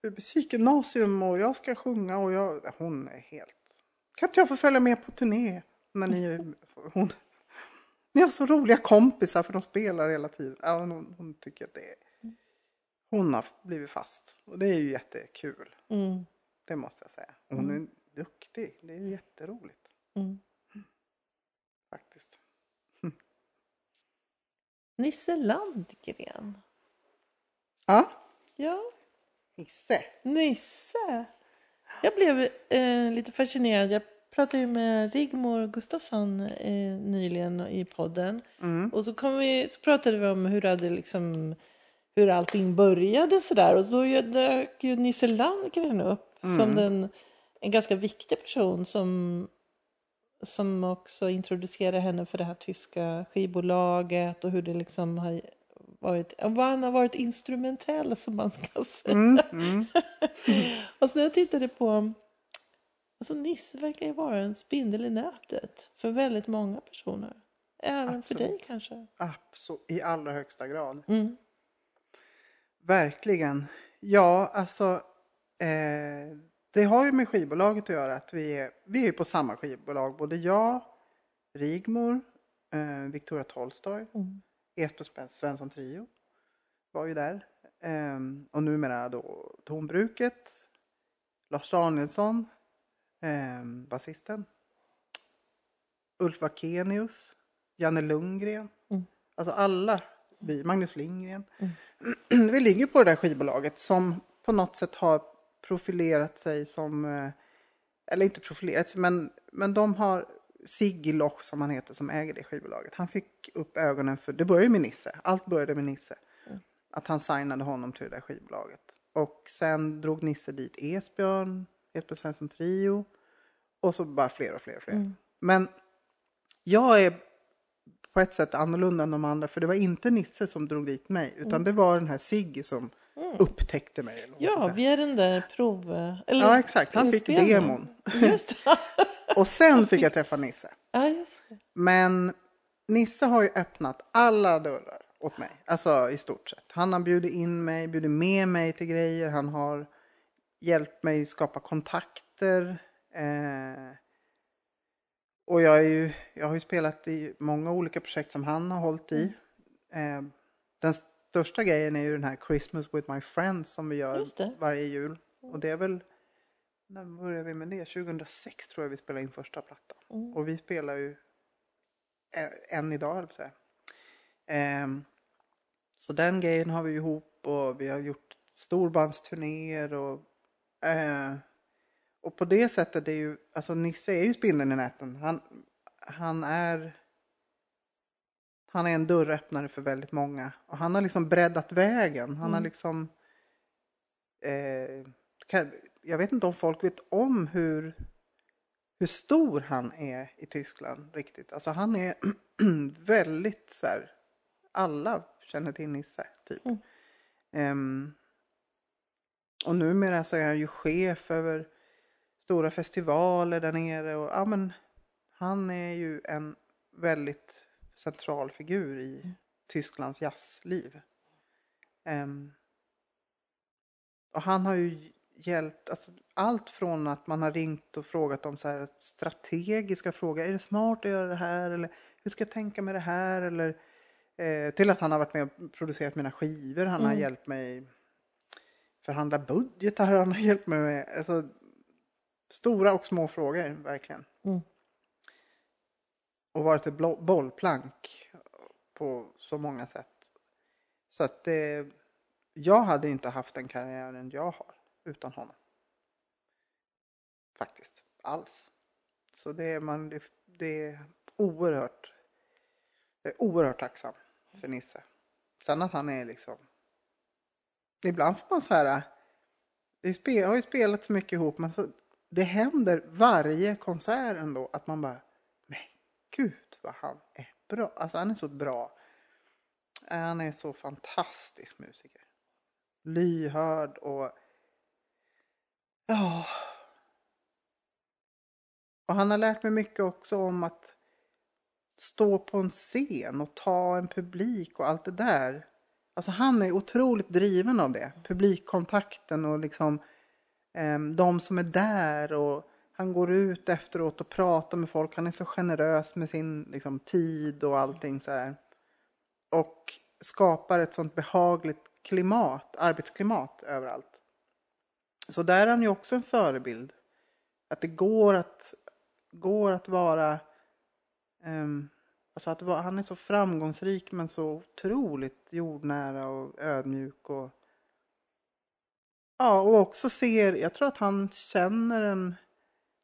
musikgymnasium och jag ska sjunga och jag... Hon är helt... Kan inte jag få följa med på turné? När ni, hon, ni har så roliga kompisar för de spelar hela tiden. Ja, hon, hon tycker att det är... Hon har blivit fast. Och det är ju jättekul. Mm. Det måste jag säga. Hon är duktig. Det är jätteroligt Mm. faktiskt. Nisse Landgren. Ja, Ja, Nisse. Nisse. Jag blev eh, lite fascinerad. Jag pratade ju med Rigmor Gustafsson eh, nyligen i podden. Mm. Och så, vi, så pratade vi om hur, det hade liksom, hur allting började sådär. Och då dök ju Nisse Landgren upp som den, en ganska viktig person som, som också introducerade henne för det här tyska skivbolaget och hur det liksom har varit, han har varit instrumentell som man ska säga. Mm. Mm. Och så när jag tittade på Alltså Nisse verkar ju vara en spindel i nätet för väldigt många personer. Även för Absolut. dig kanske. Absolut, i allra högsta grad. Mm. Verkligen. Ja, alltså. Eh, det har ju med skivbolaget att göra. Att vi är, vi är på samma skivbolag. Både jag, Rigmor, eh, Victoria Tolstoy, Mm. Esbjörn Svensson Trio. Var ju där. Eh, och numera då Tonbruket. Lars Danielsson. Eh, basisten. Ulf Wakenius. Janne Lundgren. Mm. Alltså alla vi, Magnus Lindgren. Vi ligger på det där skivbolaget som på något sätt har profilerat sig som, eh, eller inte profilerat sig, men, men de har Sigge Loch som han heter som äger det skivbolaget. Han fick upp ögonen för, det började med Nisse, allt började med Nisse. Att han signade honom till det där skivbolaget. Och sen drog Nisse dit Esbjörn, Esbjörn Svensson Trio. Och så bara fler och fler och fler. Men jag är på ett sätt annorlunda än de andra. För det var inte Nisse som drog dit mig. Utan det var den här Sigge som upptäckte mig. Eller Ja, via den där prov... Eller Ja, exakt. Han fick demon. Just. Och sen fick jag träffa Nisse. ja, just det. Men Nisse har ju öppnat alla dörrar åt mig. Alltså i stort sett. Han har bjudit in mig, bjudit med mig till grejer. Han har hjälpt mig skapa kontakter. Eh, och jag, är ju, jag har ju spelat i många olika projekt som han har hållit i. Eh, den största grejen är ju den här Christmas with my friends som vi gör varje jul. Och det är väl, när började vi med det? 2006 tror jag vi spelade in första plattan. Mm. Och vi spelar ju ä- än idag, höll jag. Ehm, så den grejen har vi ihop och vi har gjort storbandsturnéer och eh, och på det sättet är ju, alltså Nisse är ju spindeln i näten. Han, han är han är en dörröppnare för väldigt många. Och han har liksom breddat vägen. Han har Mm. liksom eh, kan, jag vet inte om folk vet om hur, hur stor han är i Tyskland riktigt. Alltså han är väldigt så här, alla känner till Nisse typ. Mm. Ehm, och numera så är han ju chef över stora festivaler där nere. Och, ja, men, han är ju en väldigt central figur i Tysklands jazzliv. Ehm, och han har ju hjälpt, alltså, allt från att man har ringt och frågat om så här strategiska frågor. Är det smart att göra det här? Eller hur ska jag tänka med det här? Eller, eh, till att han har varit med och producerat mina skivor. Han har Mm. hjälpt mig förhandla budgetar. Han har hjälpt mig med alltså, stora och små frågor, verkligen. Mm. Och varit ett bollplank på så många sätt. Så att det, jag hade inte haft den karriären jag har utan honom. Faktiskt, alls. Så det är, man, det, är oerhört, jag är oerhört tacksam för Nisse. Sen att han är liksom, ibland får man så här, vi har ju spelat så mycket ihop men så, det händer varje konsert ändå att man bara, men gud vad han är bra. Alltså han är så bra. Han är så fantastisk musiker. Lyhörd och ja. Och han har lärt mig mycket också om att stå på en scen och ta en publik och allt det där. Alltså han är otroligt driven av det. Publikkontakten och liksom Ehm, de som är där och han går ut efteråt och pratar med folk. Han är så generös med sin liksom, tid och allting så här. Och skapar ett sånt behagligt klimat, arbetsklimat överallt. Så där är han ju också en förebild. Att det går att, går att vara Um, alltså att han är så framgångsrik men så otroligt jordnära och ödmjuk. Och, ja, och också ser, jag tror att han känner en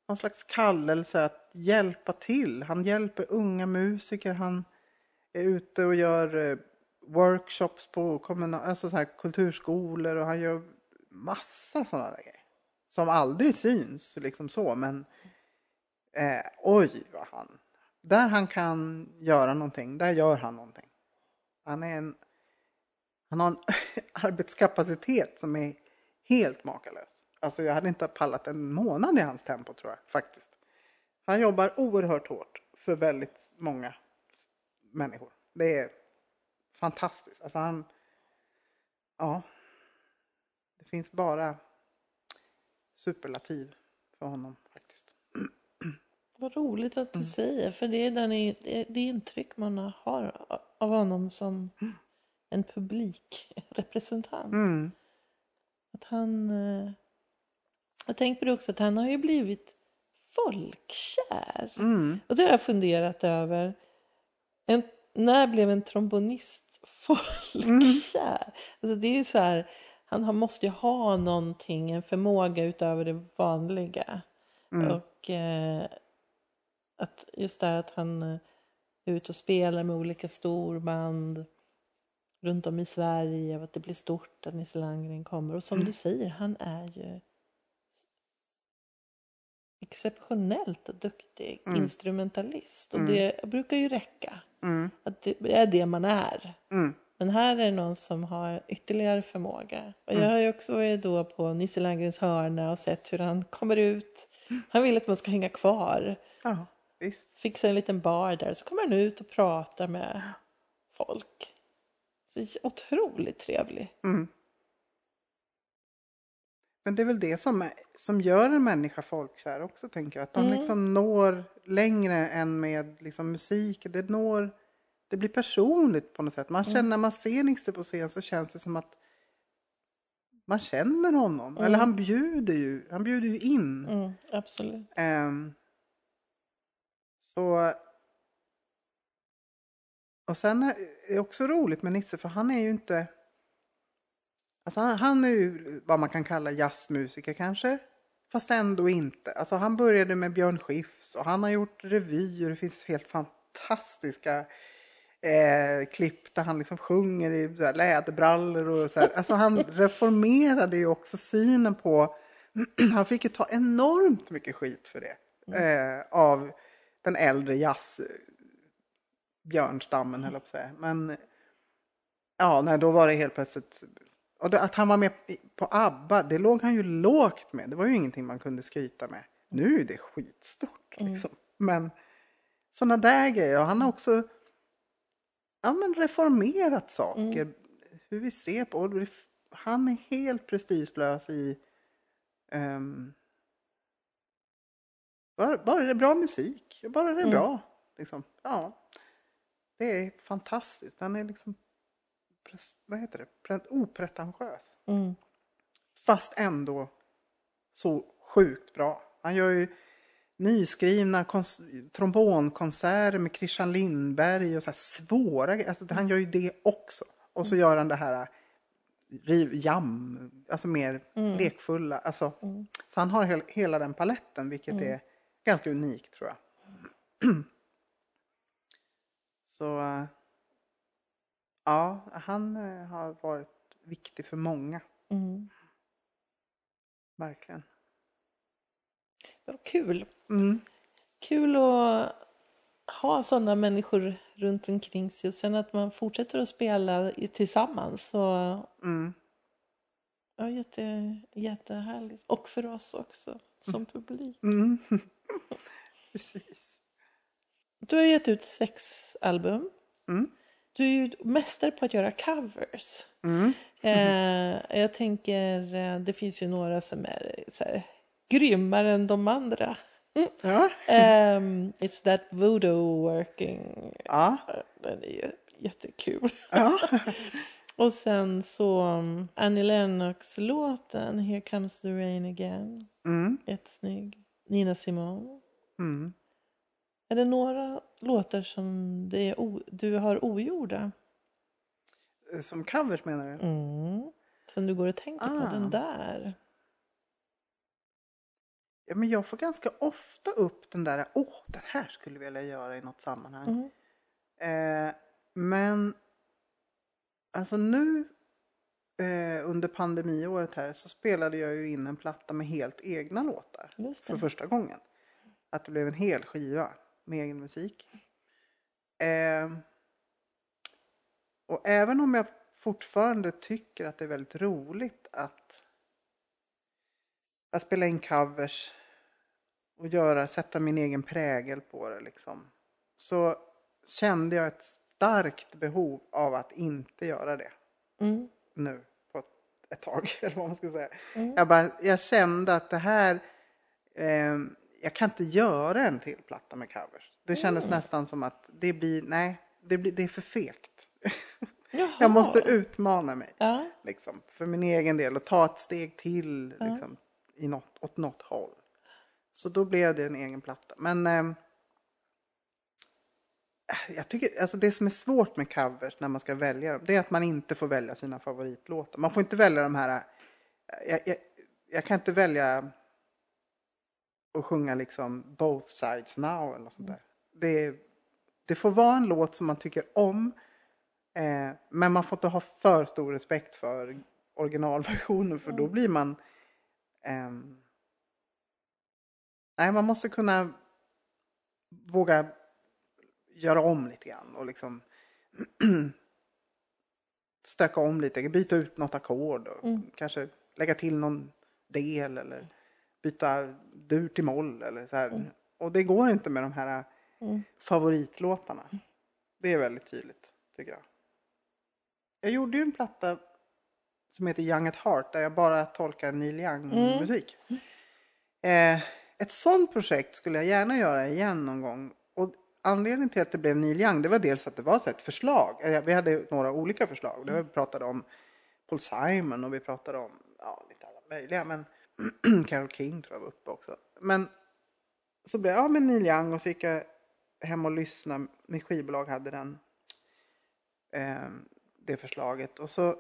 någon slags kallelse att hjälpa till. Han hjälper unga musiker. Han är ute och gör eh, workshops på kommunal, alltså så här kulturskolor och han gör massa sådana där grejer. Som aldrig syns liksom så men eh, oj vad han där han kan göra någonting, där gör han någonting. Han, är en, han har en arbetskapacitet som är helt makalös. Alltså jag hade inte pallat en månad i hans tempo tror jag faktiskt. Han jobbar oerhört hårt för väldigt många människor. Det är fantastiskt. Alltså han, ja. Det finns bara superlativ för honom faktiskt. Vad roligt att du Mm. säger, för det är den, det, det intryck man har av honom som en publikrepresentant. Mm. Att han... eh, Jag tänker på det också att han har ju blivit folkkär. Mm. Och det har jag funderat över. En, när blev en trombonist folkkär? Alltså det är ju så här, han har, måste ju ha någonting, en förmåga utöver det vanliga. Mm. Och eh, att just det här att han eh, är ute och spelar med olika storband runt om i Sverige och att det blir stort att Nisse Landgren kommer. Och som du säger, han är ju exceptionellt duktig Mm. instrumentalist. Och Mm. det brukar ju räcka. Mm. Att det är det man är. Mm. Men här är det någon som har ytterligare förmåga. Och Mm. jag har ju också varit då på Nisse Landgrens hörna och sett hur han kommer ut. Han vill att man ska hänga kvar. Ja. Fixar en liten bar där. Så kommer han ut och pratar med folk. Otroligt trevlig. Mm. Men det är väl det som, är, som gör en människa folkkär också, tänker jag. Att de Mm. liksom når längre än med liksom, musik. Det, når, det blir personligt på något sätt. Man känner, När man ser Nisse på scen så känns det som att man känner honom. Mm. Eller han bjuder ju, han bjuder ju in. Mm, absolut. Ehm, så... Och sen är det också roligt med Nisse för han är ju inte... Alltså han, han är ju vad man kan kalla jazzmusiker kanske. Fast ändå inte. Alltså han började med Björn Skifs och han har gjort revyer. Det finns helt fantastiska eh, klipp där han liksom sjunger i så här, läderbrallor och så här. Alltså han reformerade ju också synen på han fick ju ta enormt mycket skit för det. Eh, av den äldre jazz björnstammen höll jag på att säga. Men ja, nej, då var det helt plötsligt. Och att han var med på ABBA, det låg han ju lågt med. Det var ju ingenting man kunde skryta med. Nu är det skitstort liksom. Men sådana där grejer. Och han har också ja, men reformerat saker. Hur vi ser på. Han är helt prestigelös i ehm, bara, bara det är bra musik. Bara det är bra. Liksom. Ja. Det är fantastiskt. Han är liksom vad heter det? Pre- opretentiös. Mm. Fast ändå så sjukt bra. Han gör ju nyskrivna kons- trombonkonserter med Christian Lindberg och så svåra. Alltså, han gör ju det också. Och så gör han det här riv, jam, alltså mer lekfulla. Alltså, Så han har hel, hela den paletten, vilket är ganska unikt tror jag. så ja, han eh, har varit viktig för många. Mm. Verkligen. Vad kul. Mm. Kul att ha sådana människor runt omkring sig och sen att man fortsätter att spela tillsammans. Så, Mm. ja, jätte, jättehärligt. Och för oss också som publik. Mm. Precis. Du har gett ut sex album. Mm. Du är ju mästare på att göra covers. Mm. Eh, jag tänker, eh, det finns ju några som är så här, grymmare än de andra. Ja. Ehm, it's that voodoo working. Ja. Den är ju jättekul. ja. Och sen så um, Annie Lennox-låten Here comes the rain again. Mm. Jättesnygg. Nina Simone. Mm. Är det några låtar som o- du har ogjorda? Som covers menar du? Mm. Som du går och tänker på? Ah. Den där. Ja, men jag får ganska ofta upp den där, åh, den här skulle jag vilja göra i något sammanhang. Mm. Eh, men alltså nu eh, under pandemiåret här så spelade jag ju in en platta med helt egna låtar. För första gången. Att det blev en hel skiva med egen musik. Eh, och även om jag fortfarande tycker att det är väldigt roligt att, att spela in covers och göra, sätta min egen prägel på det liksom. Så kände jag ett starkt behov av att inte göra det Mm. nu på ett, ett tag. Eller vad man ska säga. Mm. Jag, bara, jag kände att det här, eh, jag kan inte göra en till platta med covers. Det kändes Mm. nästan som att det blir, nej, det, blir, det är för fegt. Jag måste utmana mig. Ja. Liksom, för min egen del och ta ett steg till liksom, i något, åt något håll. Så då blev det en egen platta. Men ehm, jag tycker, alltså det som är svårt med covers när man ska välja dem, det är att man inte får välja sina favoritlåtar. Man får inte välja de här, jag, jag, jag kan inte välja att sjunga liksom both sides now eller sånt där. Det, det får vara en låt som man tycker om, eh, men man får inte ha för stor respekt för originalversionen för då blir man ehm, Nej, man måste kunna våga göra om lite grann och liksom stöka om lite, byta ut något ackord och kanske lägga till någon del eller byta dur till moll eller så här. Och det går inte med de här favoritlåtarna. Det är väldigt tydligt tycker jag. Jag gjorde ju en platta som heter Young at Heart där jag bara tolkar Neil Young musik. Eh, ett sånt projekt skulle jag gärna göra igen någon gång. Och anledningen till att det blev Neil Young det var dels att det var så ett förslag. Eh, Vi hade några olika förslag. Vi pratade om Paul Simon och vi pratade om ja, lite alla möjliga. Men Carole King tror jag var uppe också. Men så blev jag ja, med Neil Young och så gick jag hem och lyssnade. Mitt skivbolag hade den, eh, det förslaget. Och så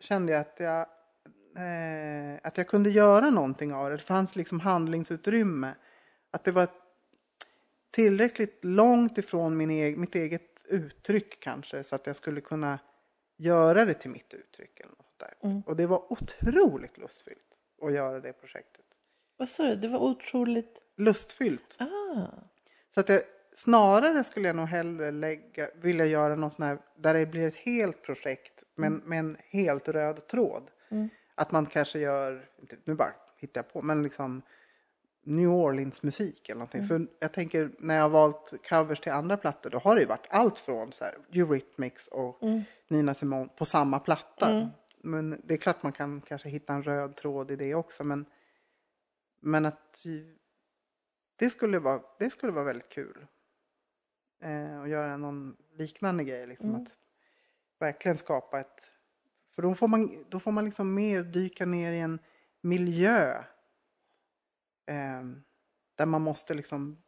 kände jag att jag, eh, att jag kunde göra någonting av det. Det fanns liksom handlingsutrymme. Att det var tillräckligt långt ifrån min eg- mitt eget uttryck kanske. Så att jag skulle kunna göra det till mitt uttryck. Eller något där. Och det var otroligt lustfyllt att göra det projektet. Vad sa du? Det var otroligt... Lustfyllt. Ah. Så att jag, snarare skulle jag nog hellre lägga, vilja göra något sånt här där det blir ett helt projekt men med en helt röd tråd. Att man kanske gör, nu bara hittar jag på, men liksom New Orleans musik eller någonting. För jag tänker när jag har valt covers till andra plattor då har det ju varit allt från så här Eurythmics och Nina Simone på samma platta. Men det är klart man kan kanske hitta en röd tråd i det också men men att det skulle vara, det skulle vara väldigt kul. Eh, att göra någon liknande grej. Liksom, Att verkligen skapa ett... För då får man, då får man liksom mer dyka ner i en miljö. Eh, där man måste liksom...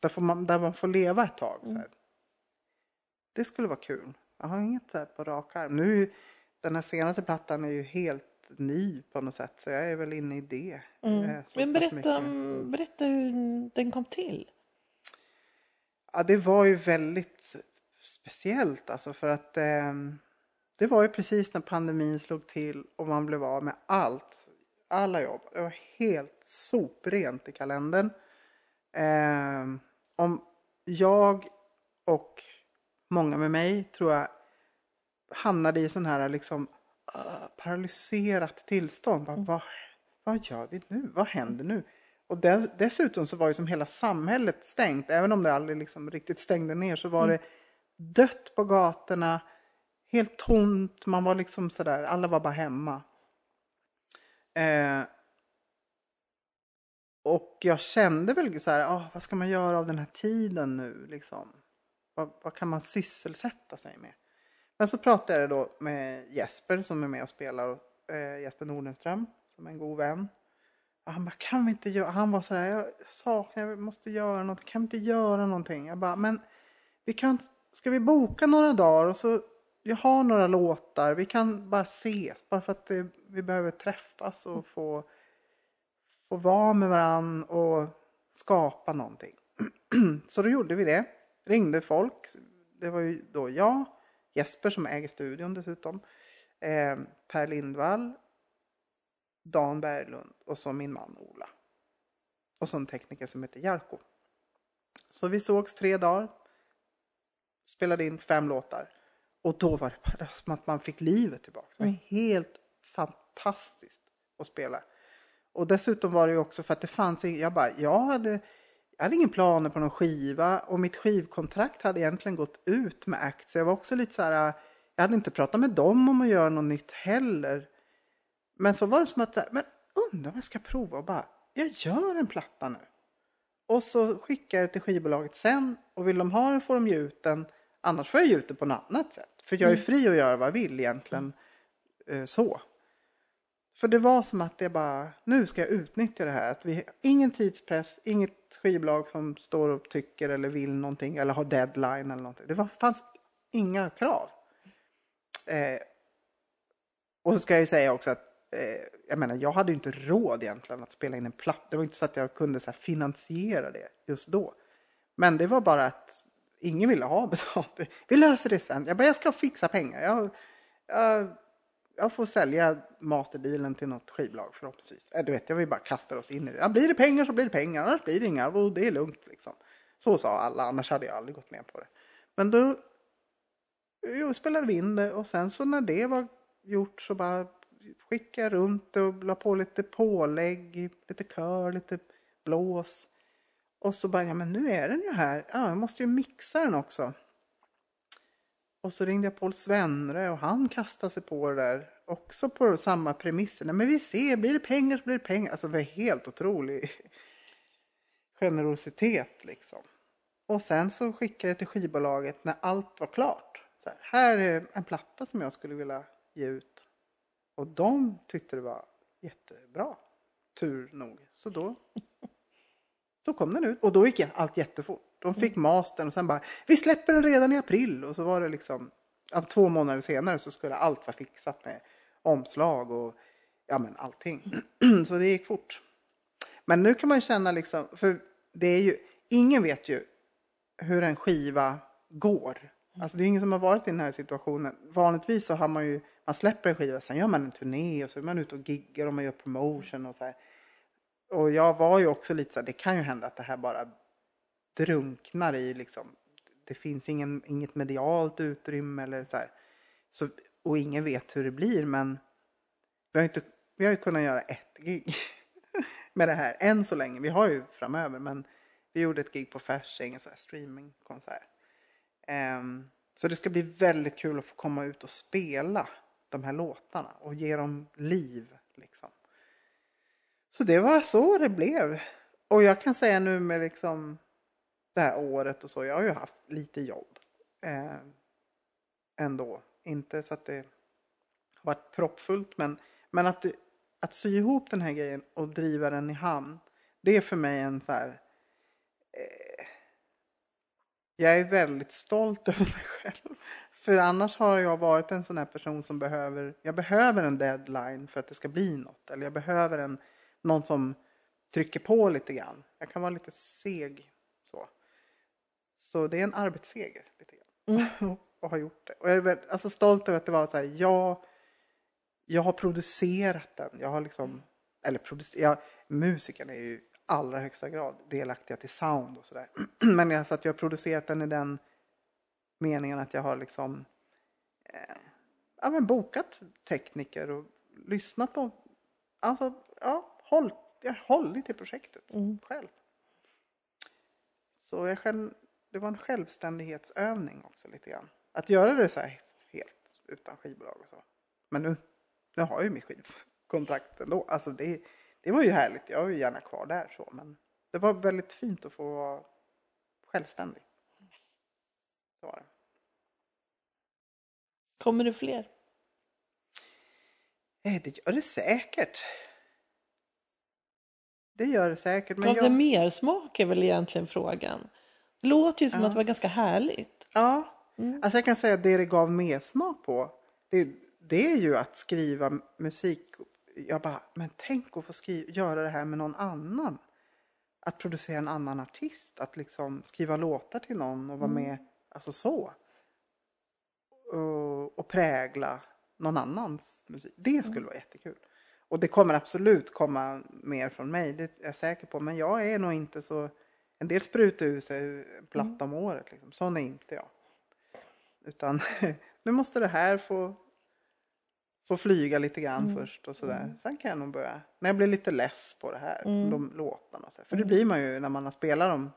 Där, får man, där man får leva ett tag. Så här. Det skulle vara kul. Jag har inget så här på rak arm. Nu, den här senaste plattan är ju helt ny på något sätt. Så jag är väl inne i det. eh, så Men berätta, om- berätta hur den kom till. Ja, det var ju väldigt speciellt alltså för att ehm, det var ju precis när pandemin slog till och man blev av med allt. Alla jobb. Det var helt soprent i kalendern. Ehm, om jag och många med mig tror jag hamnade i sån här liksom uh, paralyserat tillstånd. Bara, vad, vad gör vi nu? Vad händer nu? Och de, dessutom så var ju som hela samhället stängt. Även om det aldrig liksom riktigt stängde ner så var det dött på gatorna. Helt tomt. Man var liksom sådär. Alla var bara hemma. Eh, och jag kände väl så här. ah, vad ska man göra av den här tiden nu? Liksom? Vad, vad kan man sysselsätta sig med? Men så pratade jag då med Jesper som är med och spelar. Eh, Jesper Nordenström som är en god vän. Och han bara, kan vi inte göra, han var sådär, jag saknar, jag måste göra något, kan vi inte göra någonting? Jag bara, men vi kan, ska vi boka några dagar och så, jag har några låtar, vi kan bara ses, bara för att det, vi behöver träffas och få, få vara med varann och skapa någonting. så då gjorde vi det, ringde folk, det var ju då jag, Jesper som äger studion dessutom, eh, Per Lindvall, Dan Berglund och så min man Ola. Och så en tekniker som heter Jarko. Så vi sågs tre dagar. Spelade in fem låtar. Och då var det bara som att man fick livet tillbaka. Det var helt fantastiskt att spela. Och dessutom var det ju också för att det fanns jag bara, jag hade, jag hade ingen planer på någon skiva och mitt skivkontrakt hade egentligen gått ut med Act. Så jag var också lite så här, jag hade inte pratat med dem om att göra något nytt heller. Men så var det som att, men undrar om jag ska prova och bara, jag gör en platta nu. Och så skickar jag det till skivbolaget sen och vill de ha den får de ge ut den. Annars får jag ge ut det på något annat sätt. För jag är fri att göra vad jag vill egentligen. Eh, så. För det var som att jag bara, nu ska jag utnyttja det här. Att vi, ingen tidspress, inget skivbolag som står och tycker eller vill någonting eller har deadline eller någonting. Det var, fanns inga krav. Eh, och så ska jag ju säga också att eh, jag menar, jag hade ju inte råd egentligen att spela in en platta. Det var inte så att jag kunde så här, finansiera det just då. Men det var bara att ingen ville ha betalt. Vi löser det sen. Jag bara, jag ska fixa pengar. Jag, jag, jag får sälja masterdealen till något skivbolag förhoppningsvis. Äh, du vet, jag vill bara kasta oss in i det. Ja, blir det pengar så blir det pengar, annars blir det inga. Och det är lugnt liksom. Så sa alla, annars hade jag aldrig gått med på det. Men då jo, spelade vi in det och sen så när det var gjort så bara skickade jag runt det och la på lite pålägg, lite kör, lite blås. Och så bara, ja men nu är den ju här. Ja, jag måste ju mixa den också. Och så ringde jag Paul Svenre och han kastade sig på det där. Också på samma premisser. Nej, men vi ser, blir det pengar så blir det pengar. Alltså det var helt otrolig generositet liksom. Och sen så skickade jag till skivbolaget när allt var klart. Så här, här är en platta som jag skulle vilja ge ut. Och de tyckte det var jättebra. Tur nog. Så då, då kom den ut. Och då gick allt jättefort. De fick mastern och sen bara, vi släpper den redan i april. Och så var det liksom, två månader senare så skulle allt vara fixat med omslag och ja men allting. så det gick fort. Men nu kan man ju känna liksom, för det är ju, ingen vet ju hur en skiva går. Alltså det är ingen som har varit i den här situationen. Vanligtvis så har man ju, man släpper en skiva, sen gör man en turné och så är man ute och giggar och man gör promotion och så här. Och jag var ju också lite så här, det kan ju hända att det här bara drunknar i liksom, det finns ingen, inget medialt utrymme eller så här. Så, och ingen vet hur det blir men vi har, inte, vi har ju kunnat göra ett gig. med det här än så länge. Vi har ju framöver men vi gjorde ett gig på Fasching, en sån här streamingkonsert. Um, så det ska bli väldigt kul att få komma ut och spela de här låtarna och ge dem liv. Liksom. Så det var så det blev. Och jag kan säga nu med liksom det här året och så, jag har ju haft lite jobb. Eh, ändå. Inte så att det har varit proppfullt men, men att, att sy ihop den här grejen och driva den i hamn. Det är för mig en så här eh, jag är väldigt stolt över mig själv. För annars har jag varit en sån här person som behöver, jag behöver en deadline för att det ska bli något. Eller jag behöver en, någon som trycker på lite grann. Jag kan vara lite seg så. Så det är en arbetsseger lite grann. Mm. och har gjort det. Och jag är alltså stolt över att det var så här, jag, jag har producerat den. Jag har liksom, eller producerat, musiken är ju allra högsta grad delaktiga till sound och sådär. Men alltså att jag har producerat den i den meningen att jag har liksom eh, ja, men bokat tekniker och lyssnat på, alltså ja, håll, jag har hållit i projektet mm. själv. Så jag själv, det var en självständighetsövning också lite grann. Att göra det så här helt utan skivbolag och så. Men nu, nu har jag ju min skivkontrakt ändå. Alltså det, det var ju härligt. Jag är ju gärna kvar där så. Men det var väldigt fint att få vara självständig. Det var det. Kommer det fler? Eh, det gör det säkert. Det gör det säkert. Men Gav jag... det mer smak är väl egentligen frågan. Låter ju som ja. att det var ganska härligt. Ja, mm. alltså jag kan säga att det det gav mer smak på. Det, det är ju att skriva musik jag bara, men tänk att få skriva, göra det här med någon annan. Att producera en annan artist, att liksom skriva låtar till någon och vara mm. med, alltså så. Och, och, prägla någon annans musik. Det skulle mm. vara jättekul. Och det kommer absolut komma mer från mig, det är jag säker på. Men jag är nog inte så, en del sprutar ur sig en platta mm. om året. Liksom. Sån är inte jag. Utan nu måste det här få få flyga lite grann mm. först och sådär. Mm. Sen kan jag nog börja, när jag blir lite less på det här, mm. de låtarna. För det mm. blir man ju när man har spelat dem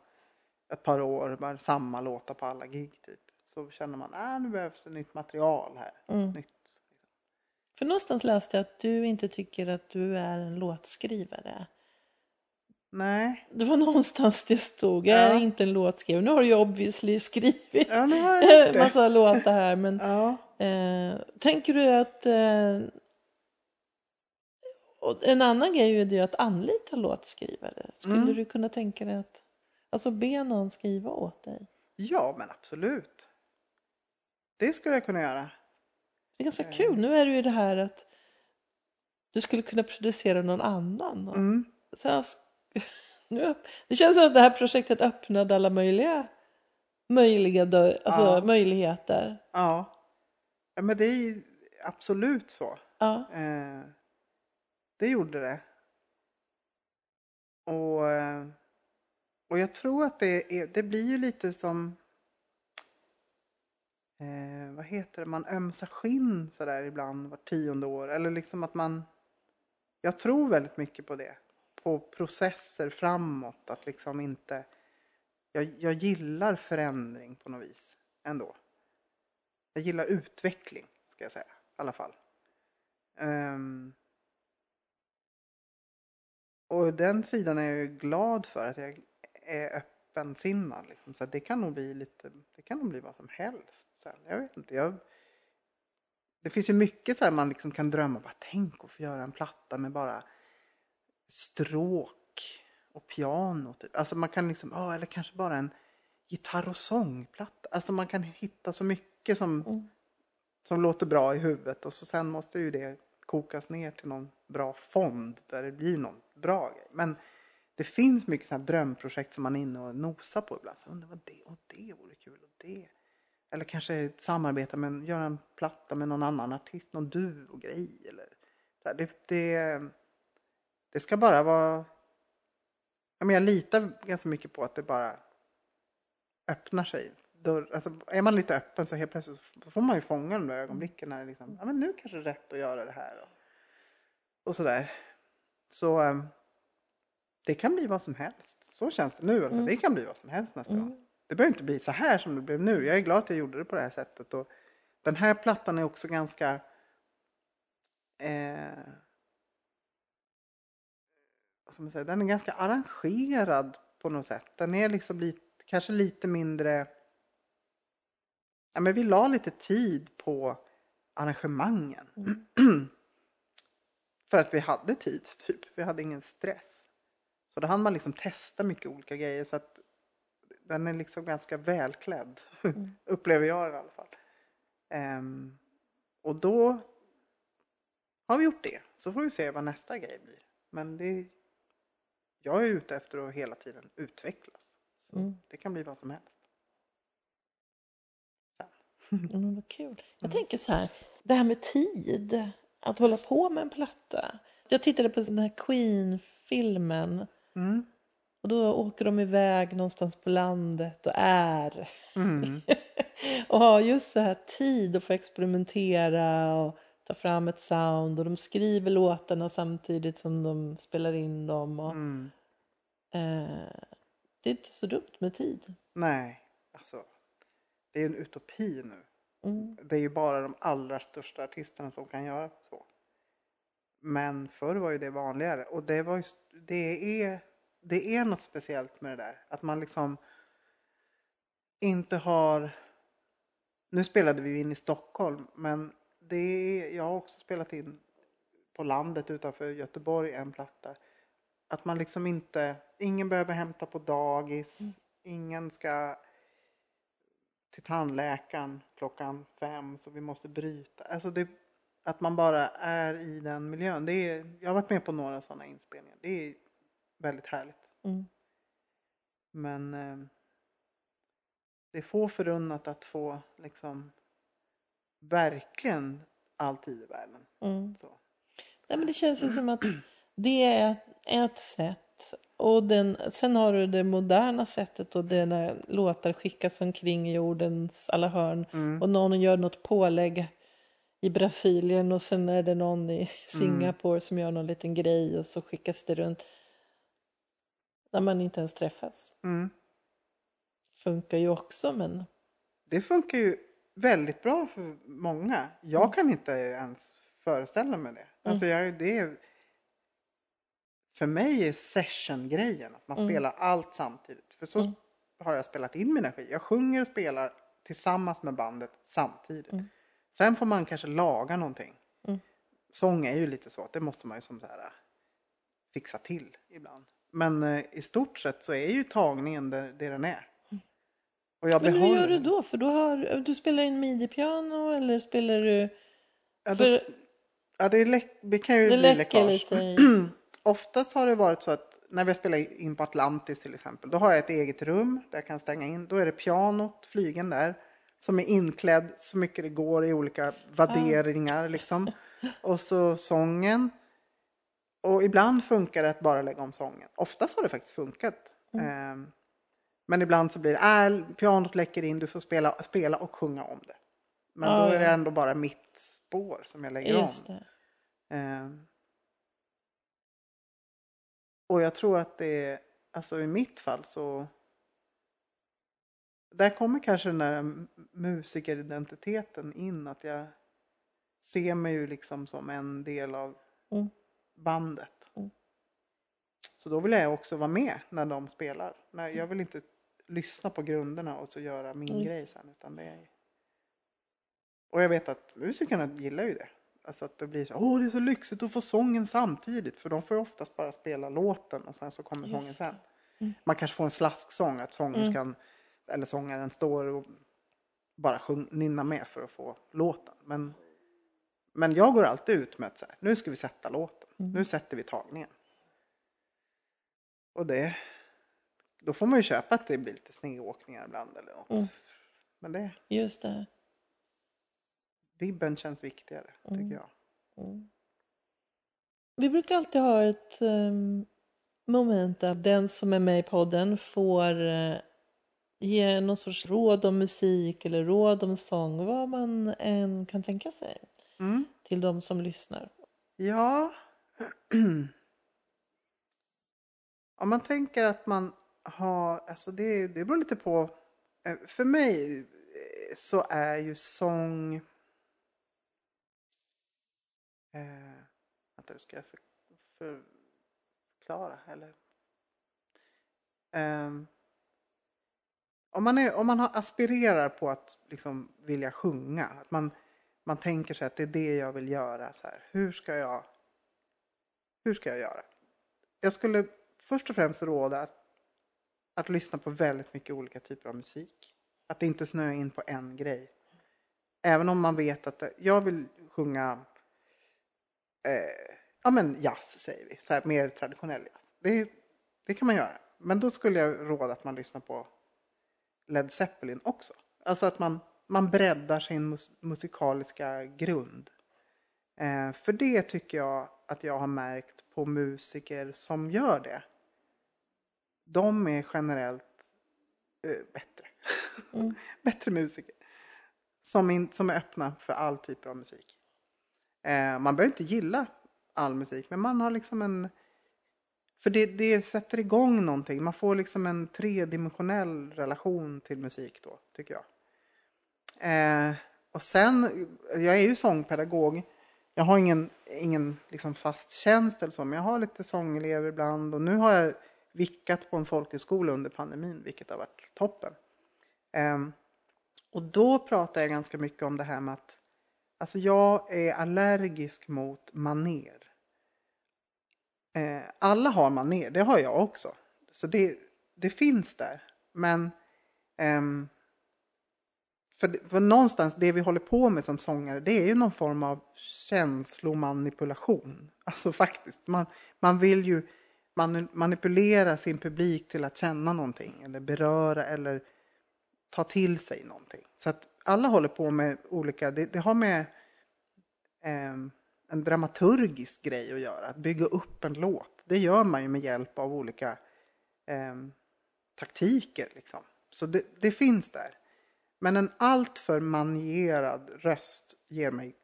ett par år, bara samma låtar på alla gig typ. Så känner man, äh, nu behövs det nytt material här. Mm. Nytt. För någonstans läste jag att du inte tycker att du är en låtskrivare. Nej. Det var någonstans det stod. Jag är ja. inte en låtskrivare. Nu har du ju obviously skrivit ja, en massa låtar här. Men ja. eh, tänker du att... Eh, en annan grej är ju att anlita låtskrivare. Skulle mm. du kunna tänka dig att alltså be någon skriva åt dig? Ja, men absolut. Det skulle jag kunna göra. Det är ganska eh. kul. Nu är det ju det här att du skulle kunna producera någon annan. Mm. Så nu, det känns som att det här projektet öppnade alla möjliga, möjliga alltså ja. möjligheter. Ja. ja, men det är absolut så. Ja. Eh, det gjorde det. Och, eh, och jag tror att det, är, det blir ju lite som eh, vad heter det, man ömsar skinn sådär ibland var tionde år. Eller liksom att man, jag tror väldigt mycket på det på processer framåt. Att liksom inte... Jag, jag gillar förändring på något vis ändå. Jag gillar utveckling, ska jag säga. I alla fall. Um, och den sidan är jag glad för. Att jag är öppensinnad. Liksom. Så det kan nog bli lite... Det kan nog bli vad som helst sen. Jag vet inte. Jag, det finns ju mycket så här man liksom kan drömma. Bara, tänk att få göra en platta med bara stråk och piano. Typ. Alltså man kan liksom, oh, eller kanske bara en gitarr och sångplatta. Alltså man kan hitta så mycket som, mm. som låter bra i huvudet och så sen måste ju det kokas ner till någon bra fond där det blir någon bra grej. Men det finns mycket sådana drömprojekt som man är inne och nosar på ibland. Så undrar vad det och det vore kul och det. Eller kanske samarbeta med, göra en platta med någon annan artist, någon duo-grej. Eller, så här, det, det, det ska bara vara... Jag, menar, jag litar ganska mycket på att det bara öppnar sig. Dörr, alltså, är man lite öppen så helt plötsligt så får man ju fånga de där ögonblicken när det liksom, ja men nu kanske det är rätt att göra det här. Och, och sådär. Så, ehm, det kan bli vad som helst. Så känns det nu. Mm. Det kan bli vad som helst nästa mm. gång. Det behöver inte bli så här som det blev nu. Jag är glad att jag gjorde det på det här sättet. Och den här plattan är också ganska eh, vad säga, den är ganska arrangerad på något sätt. Den är liksom lite, kanske lite mindre ja, men vi la lite tid på arrangemangen. Mm. För att vi hade tid, typ. Vi hade ingen stress. Så då hann man liksom testa mycket olika grejer. Så att den är liksom ganska välklädd. Mm. Upplever jag i alla fall. Um, och då har vi gjort det. Så får vi se vad nästa grej blir. Men det, jag är ute efter att hela tiden utvecklas. Mm. Det kan bli vad som helst. Mm, vad kul. Jag tänker så här, det här med tid. Att hålla på med en platta. Jag tittade på den här Queen-filmen. Mm. Och då åker de iväg någonstans på landet och är. Mm. och har just så här tid att få experimentera och ta fram ett sound. Och de skriver låtarna samtidigt som de spelar in dem. Och, mm. eh, det är inte så dumt med tid. Nej, alltså det är en utopi nu. Mm. Det är ju bara de allra största artisterna som kan göra så. Men förr var ju det vanligare och det, var ju, det, är, det är något speciellt med det där. Att man liksom inte har... Nu spelade vi in i Stockholm men det är, jag har också spelat in på landet utanför Göteborg en platta. Att man liksom inte, ingen behöver hämta på dagis, mm. ingen ska till tandläkaren klockan fem så vi måste bryta. Alltså det, att man bara är i den miljön. Det är, jag har varit med på några sådana inspelningar. Det är väldigt härligt. Mm. Men eh, det är få förunnat att få liksom verkligen all tid i världen. Mm. Så. Nej, men det känns ju som att det är ett sätt och den, sen har du det moderna sättet och det när låtar skickas omkring jordens alla hörn mm. och någon gör något pålägg i Brasilien och sen är det någon i Singapore mm. som gör någon liten grej och så skickas det runt. När man inte ens träffas. Mm. Funkar ju också men... Det funkar ju väldigt bra för många. Jag mm. kan inte ens föreställa mig det. Alltså mm. jag, det är för mig är session-grejen att man mm. spelar allt samtidigt. För så har jag spelat in min energi. Jag sjunger och spelar tillsammans med bandet samtidigt. Sen får man kanske laga någonting. Mm. Sång är ju lite så att det måste man ju som så här, äh, fixa till ibland. Men eh, i stort sett så är ju tagningen det, det den är. Och jag Men hur gör du då? För du, har, du spelar in midi-piano eller spelar du... Ja, det, ja, det, det kan ju det bli läckage. lite oftast har det varit så att när vi spelar in på Atlantis till exempel, då har jag ett eget rum där jag kan stänga in. Då är det pianot, flygen där, som är inklädd så mycket det går i olika vadderingar ah. liksom. Och så sången. Och ibland funkar det att bara lägga om sången. Oftast har det faktiskt funkat. Mm. Um, men ibland så blir det, äh, pianot läcker in, du får spela, spela och sjunga om det. Men ah, då är det ändå bara mitt spår som jag lägger om. Um, och jag tror att det alltså i mitt fall så där kommer kanske den där musikeridentiteten in. Att jag ser mig ju liksom som en del av mm. bandet. Mm. Så då vill jag också vara med när de spelar. Jag vill inte lyssna på grunderna och så göra min mm. grej sen. Utan det är... Och jag vet att musikerna gillar ju det. Alltså att det blir så, åh det är så lyxigt att få sången samtidigt. För de får ju oftast bara spela låten och sen så kommer Just. sången sen. Mm. Man kanske får en slasksång, att sångerskan mm. eller sångaren står och bara sjung, nynnar med för att få låten. Men, men jag går alltid ut med att så här, nu ska vi sätta låten. Mm. Nu sätter vi tagningen. Och det, då får man ju köpa att det blir lite snedåkningar ibland eller något. Mm. Men det... Just det vibben känns viktigare, mm. tycker jag. Mm. Vi brukar alltid ha ett um, moment där den som är med i podden får uh, ge någon sorts råd om musik eller råd om sång, vad man än kan tänka sig. Mm. Till de som lyssnar. Ja. Om man tänker att man ha, alltså det, det beror lite på. Eh, för mig eh, så är ju sång... Eh, vänta, hur ska jag för, för, förklara? Eller? Eh, om, man är, om man har aspirerar på att liksom vilja sjunga, att man, man tänker sig att det är det jag vill göra. Så här, hur ska jag hur ska jag göra? Jag skulle först och främst råda att, att lyssna på väldigt mycket olika typer av musik. Att inte snöa in på en grej. Även om man vet att det- jag vill sjunga eh, ja men jazz säger vi, så här, mer traditionell jazz. Det, det kan man göra. Men då skulle jag råda att man lyssnar på Led Zeppelin också. Alltså att man, man breddar sin mus- musikaliska grund. Eh, för det tycker jag att jag har märkt på musiker som gör det. De är generellt eh, bättre. bättre musiker. Som, in, som är öppna för all typ av musik. Eh, man behöver inte gilla all musik men man har liksom en... För det, det sätter igång någonting. Man får liksom en tredimensionell relation till musik då, tycker jag. Eh, och sen, jag är ju sångpedagog. Jag har ingen, ingen liksom fast tjänst eller så, men jag har lite sångelever ibland. Och nu har jag vickat på en folkhögskola under pandemin, vilket har varit toppen. Ehm, och då pratar jag ganska mycket om det här med att alltså jag är allergisk mot maner. Ehm, alla har maner, det har jag också. Så det, det finns där. Men ehm, för, för någonstans, det vi håller på med som sångare, det är ju någon form av känslomanipulation. Alltså faktiskt, man, man vill ju man, manipulera sin publik till att känna någonting, eller beröra, eller ta till sig någonting. Så att alla håller på med olika, det, det har med eh, en dramaturgisk grej att göra, att bygga upp en låt. Det gör man ju med hjälp av olika eh, taktiker. Liksom. Så det, det finns där. Men en alltför manierad röst ger mig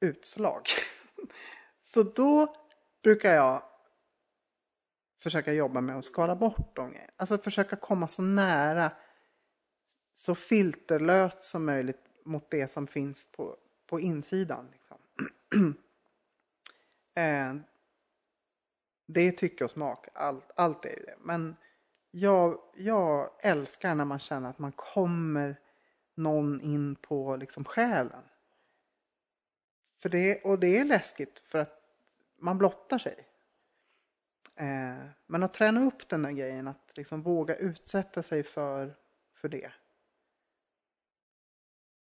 utslag. Så då brukar jag försöka jobba med att skala bort de grejerna. Alltså försöka komma så nära, så filterlöst som möjligt mot det som finns på, på insidan. Liksom. eh, det är tycke och smak, allt, allt är ju det. Men jag, jag älskar när man känner att man kommer någon in på liksom själen. För det, och det är läskigt för att man blottar sig. Eh, men att träna upp den där grejen, att liksom våga utsätta sig för, för det.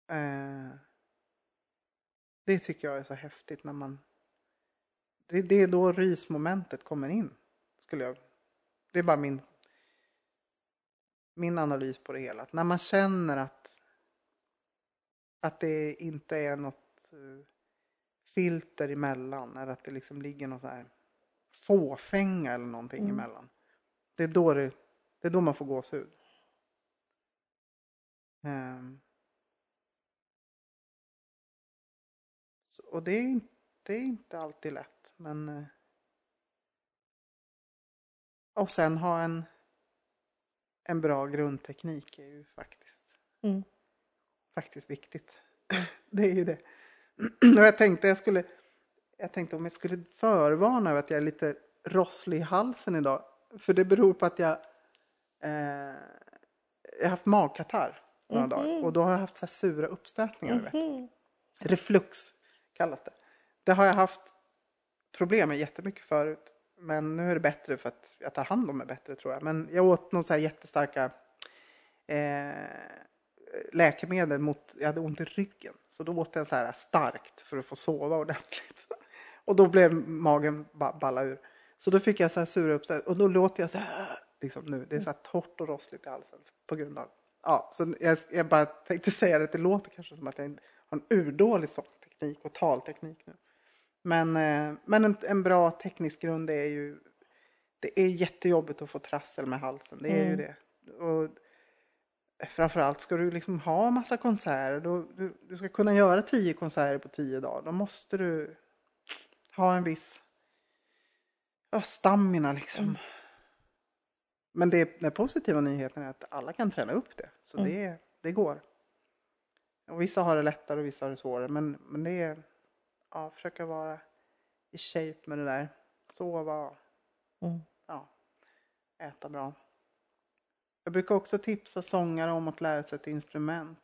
Eh, det tycker jag är så häftigt när man... Det, det är då rysmomentet kommer in. Skulle jag, det är bara min, min analys på det hela. Att när man känner att, att det inte är något eh, filter emellan. Eller att det liksom ligger något så här fåfänga eller någonting emellan. Det är då, det, det är då man får gåshud. Um, så, och det är, inte, det är inte alltid lätt. Men... eh, och sen ha en, en bra grundteknik är ju faktiskt, Mm. faktiskt viktigt. Det är ju det. Och jag tänkte jag skulle, jag tänkte om jag skulle förvarna över att jag är lite rosslig i halsen idag. För det beror på att jag, eh, jag har haft magkatarr några dagar. Och då har jag haft så här sura uppstötningar. vet. Reflux kallas det. Det har jag haft problem med jättemycket förut. Men nu är det bättre för att jag tar hand om mig bättre tror jag. Men jag åt några så här jättestarka eh, läkemedel mot, jag hade ont i ryggen. Så då åt jag så här starkt för att få sova ordentligt. Och då blev magen ba- balla ur. Så då fick jag så här sura uppstöt och då låter jag så här liksom nu. Det är så här torrt och rossligt i halsen på grund av. Ja, så jag, jag bara tänkte säga det, det låter kanske som att jag har en urdålig sångteknik och talteknik nu. Men, eh, men en, en bra teknisk grund är ju det är jättejobbigt att få trassel med halsen. Det är ju det. Och framförallt ska du liksom ha massa konserter. Då, du, du ska kunna göra tio konserter på tio dagar. Då måste du ha en viss ja, stamina liksom. Men det, den positiva nyheten är att alla kan träna upp det. Så Mm. det, det går. Och vissa har det lättare och vissa har det svårare. Men, men det är, ja, försöka vara i shape med det där. Sova, Mm. ja, äta bra. Jag brukar också tipsa sångare om att lära sig ett instrument.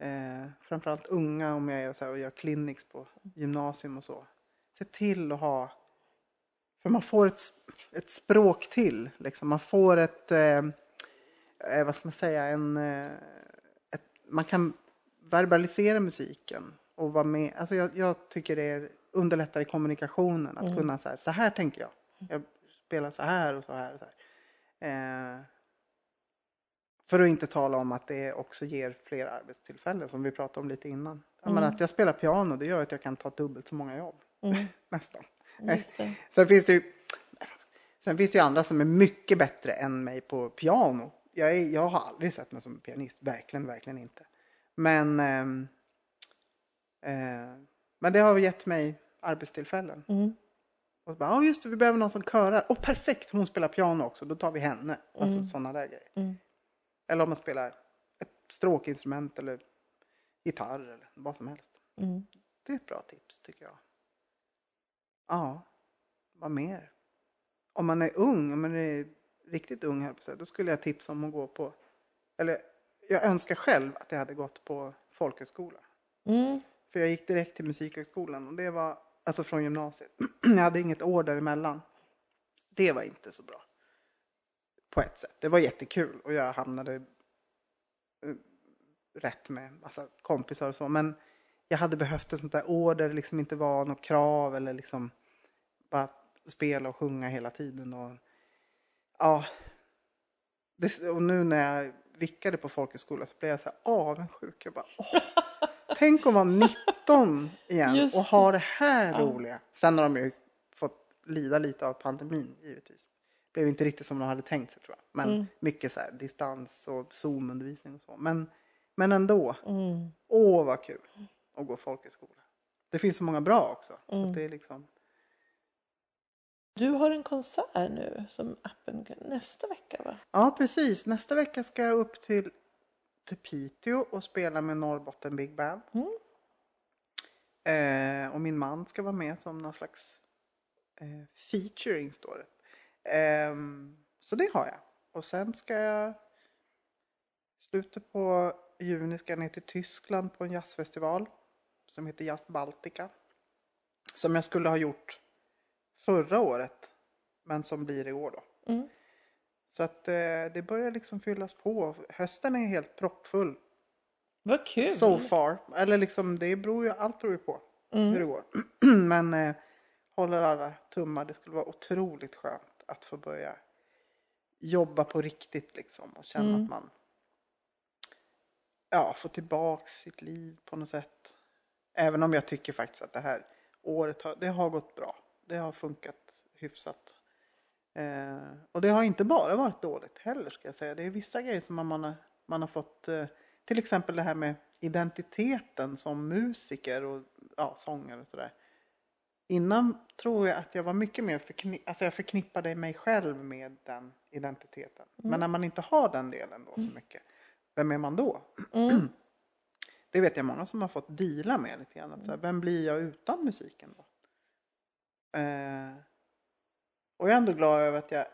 Eh, framförallt unga om jag är så här och gör clinics på gymnasium och så. Se till att ha, för man får ett, ett språk till. Liksom. Man får ett, eh, eh, vad ska man säga, en, eh, ett, man kan verbalisera musiken. Och vara med. Alltså jag, jag tycker det underlättar i kommunikationen att kunna så här, så här tänker jag. Jag spelar så här och så här. Och så här. Eh, för att inte tala om att det också ger fler arbetstillfällen som vi pratade om lite innan. Jag menar, att jag spelar piano det gör att jag kan ta dubbelt så många jobb. Mm. Nästan. Sen finns det ju Sen finns det ju andra som är mycket bättre än mig på piano. Jag, är, jag har aldrig sett mig som pianist, verkligen, verkligen inte. Men, ehm, eh, men det har gett mig arbetstillfällen. Mm. Och så bara, ja just det, vi behöver någon som körar. Åh perfekt, hon spelar piano också, då tar vi henne. Alltså sådana där grejer. Mm. Eller om man spelar ett stråkinstrument eller gitarr eller vad som helst. Mm. Det är ett bra tips tycker jag. Ja, vad mer? Om man är ung, om man är riktigt ung här på sig, då skulle jag tipsa om att gå på, eller jag önskar själv att jag hade gått på folkhögskola. Mm. För jag gick direkt till musikhögskolan och det var, alltså från gymnasiet. jag hade inget år däremellan. Det var inte så bra. På ett sätt. Det var jättekul och jag hamnade eh, rätt med massa kompisar och så. Men jag hade behövt ett sånt där år där det liksom inte var något krav eller liksom bara spela och sjunga hela tiden. Och, ja. Det, och nu när jag vickade på folkhögskola så blev jag så här avundsjuk. Jag bara, åh, tänk att vara 19 igen Just och ha det här Ja. roliga. Sen har de ju fått lida lite av pandemin givetvis. Blev inte riktigt som de hade tänkt sig tror jag. Men Mm. mycket så här distans och Zoom-undervisning och så. Men, men ändå. Mm. Åh vad kul att gå folkhögskola. Det finns så många bra också. Så Mm. att det är liksom... Du har en konsert nu som appen nästa vecka va? Ja precis. Nästa vecka ska jag upp till, till Piteå och spela med Norrbotten Big Band. Mm. Eh, och min man ska vara med som någon slags eh, featuring står det. Ehm, så det har jag. Och sen ska jag slutet på juni ska jag ner till Tyskland på en jazzfestival som heter Jazz Baltica. Som jag skulle ha gjort förra året men som blir i år då. Mm. Så att eh, det börjar liksom fyllas på. Hösten är helt proppfull. Vad kul! So far. Eller liksom det beror ju, allt beror ju på Mm. hur det går. Men eh, håller alla tummar. Det skulle vara otroligt skönt att få börja jobba på riktigt liksom. Och känna Mm. att man ja, får tillbaks sitt liv på något sätt. Även om jag tycker faktiskt att det här året har, det har gått bra. Det har funkat hyfsat. Eh, och det har inte bara varit dåligt heller ska jag säga. Det är vissa grejer som man har, man har fått, eh, till exempel det här med identiteten som musiker och ja, sångare och sådär. Innan tror jag att jag var mycket mer förknippad, alltså jag förknippade mig själv med den identiteten. Men när man inte har den delen då så mycket, vem är man då? Mm. Det vet jag många som har fått deala med lite grann. Att här, vem blir jag utan musiken då? Eh, och jag är ändå glad över att jag,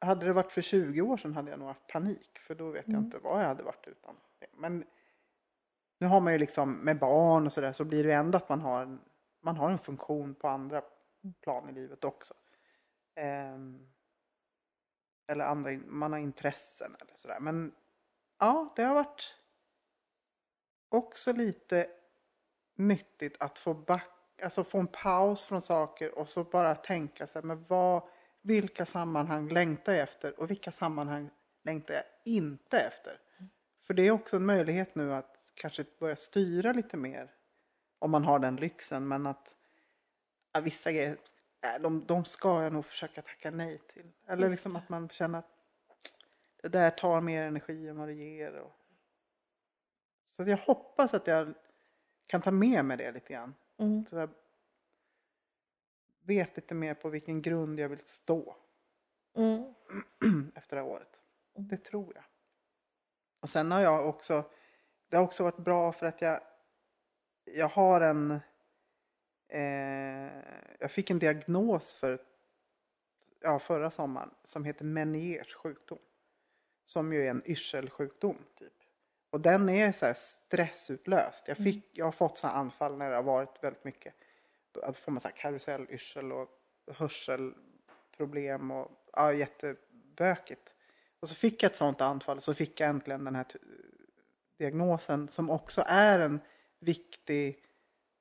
hade det varit för 20 år sedan hade jag nog haft panik. För då vet jag Mm. inte vad jag hade varit utan. det. Men nu har man ju liksom med barn och sådär så blir det ändå att man har, en, man har en funktion på andra plan i livet också. Ehm, eller andra, man har intressen eller sådär. Men ja, det har varit också lite nyttigt att få back, alltså få en paus från saker och så bara tänka sig, men vad, vilka sammanhang längtar jag efter och vilka sammanhang längtar jag inte efter? För det är också en möjlighet nu att kanske börja styra lite mer om man har den lyxen, men att ja, vissa grejer, äh, de, de ska jag nog försöka tacka nej till. Eller liksom att man känner att det där tar mer energi än vad det ger. Och... Så att jag hoppas att jag kan ta med mig det lite grann. Mm. Så jag vet lite mer på vilken grund jag vill stå. Mm. efter det här året. Det tror jag. Och sen har jag också, det har också varit bra för att jag, jag har en, eh, jag fick en diagnos för, ja, förra sommaren som heter Meniers sjukdom. Som ju är en yrselsjukdom typ. Och den är så stressutlöst. Jag, fick, jag har fått sådana anfall när det har varit väldigt mycket. Då får man så här karusellyrsel och hörselproblem och ja, jättebökigt. Och så fick jag ett sådant anfall och så fick jag äntligen den här diagnosen som också är en viktig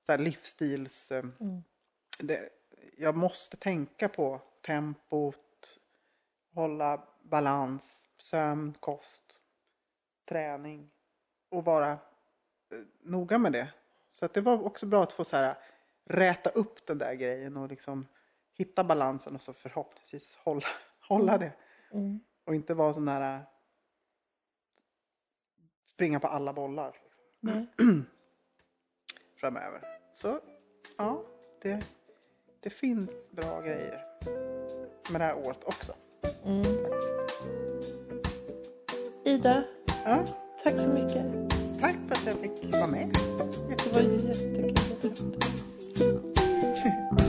så här, livsstils... eh, Det, jag måste tänka på tempot, hålla balans, sömn, kost, träning och vara eh, noga med det. Så att det var också bra att få så här räta upp den där grejen och liksom hitta balansen och så förhoppningsvis hålla, hålla det. Mm. Och inte vara sån där äh, springa på alla bollar Nej. framöver. Så ja, det, det finns bra grejer med det här året också. Mm. Ida, Ja, tack så mycket. tack för att jag fick vara med. Det var jättekul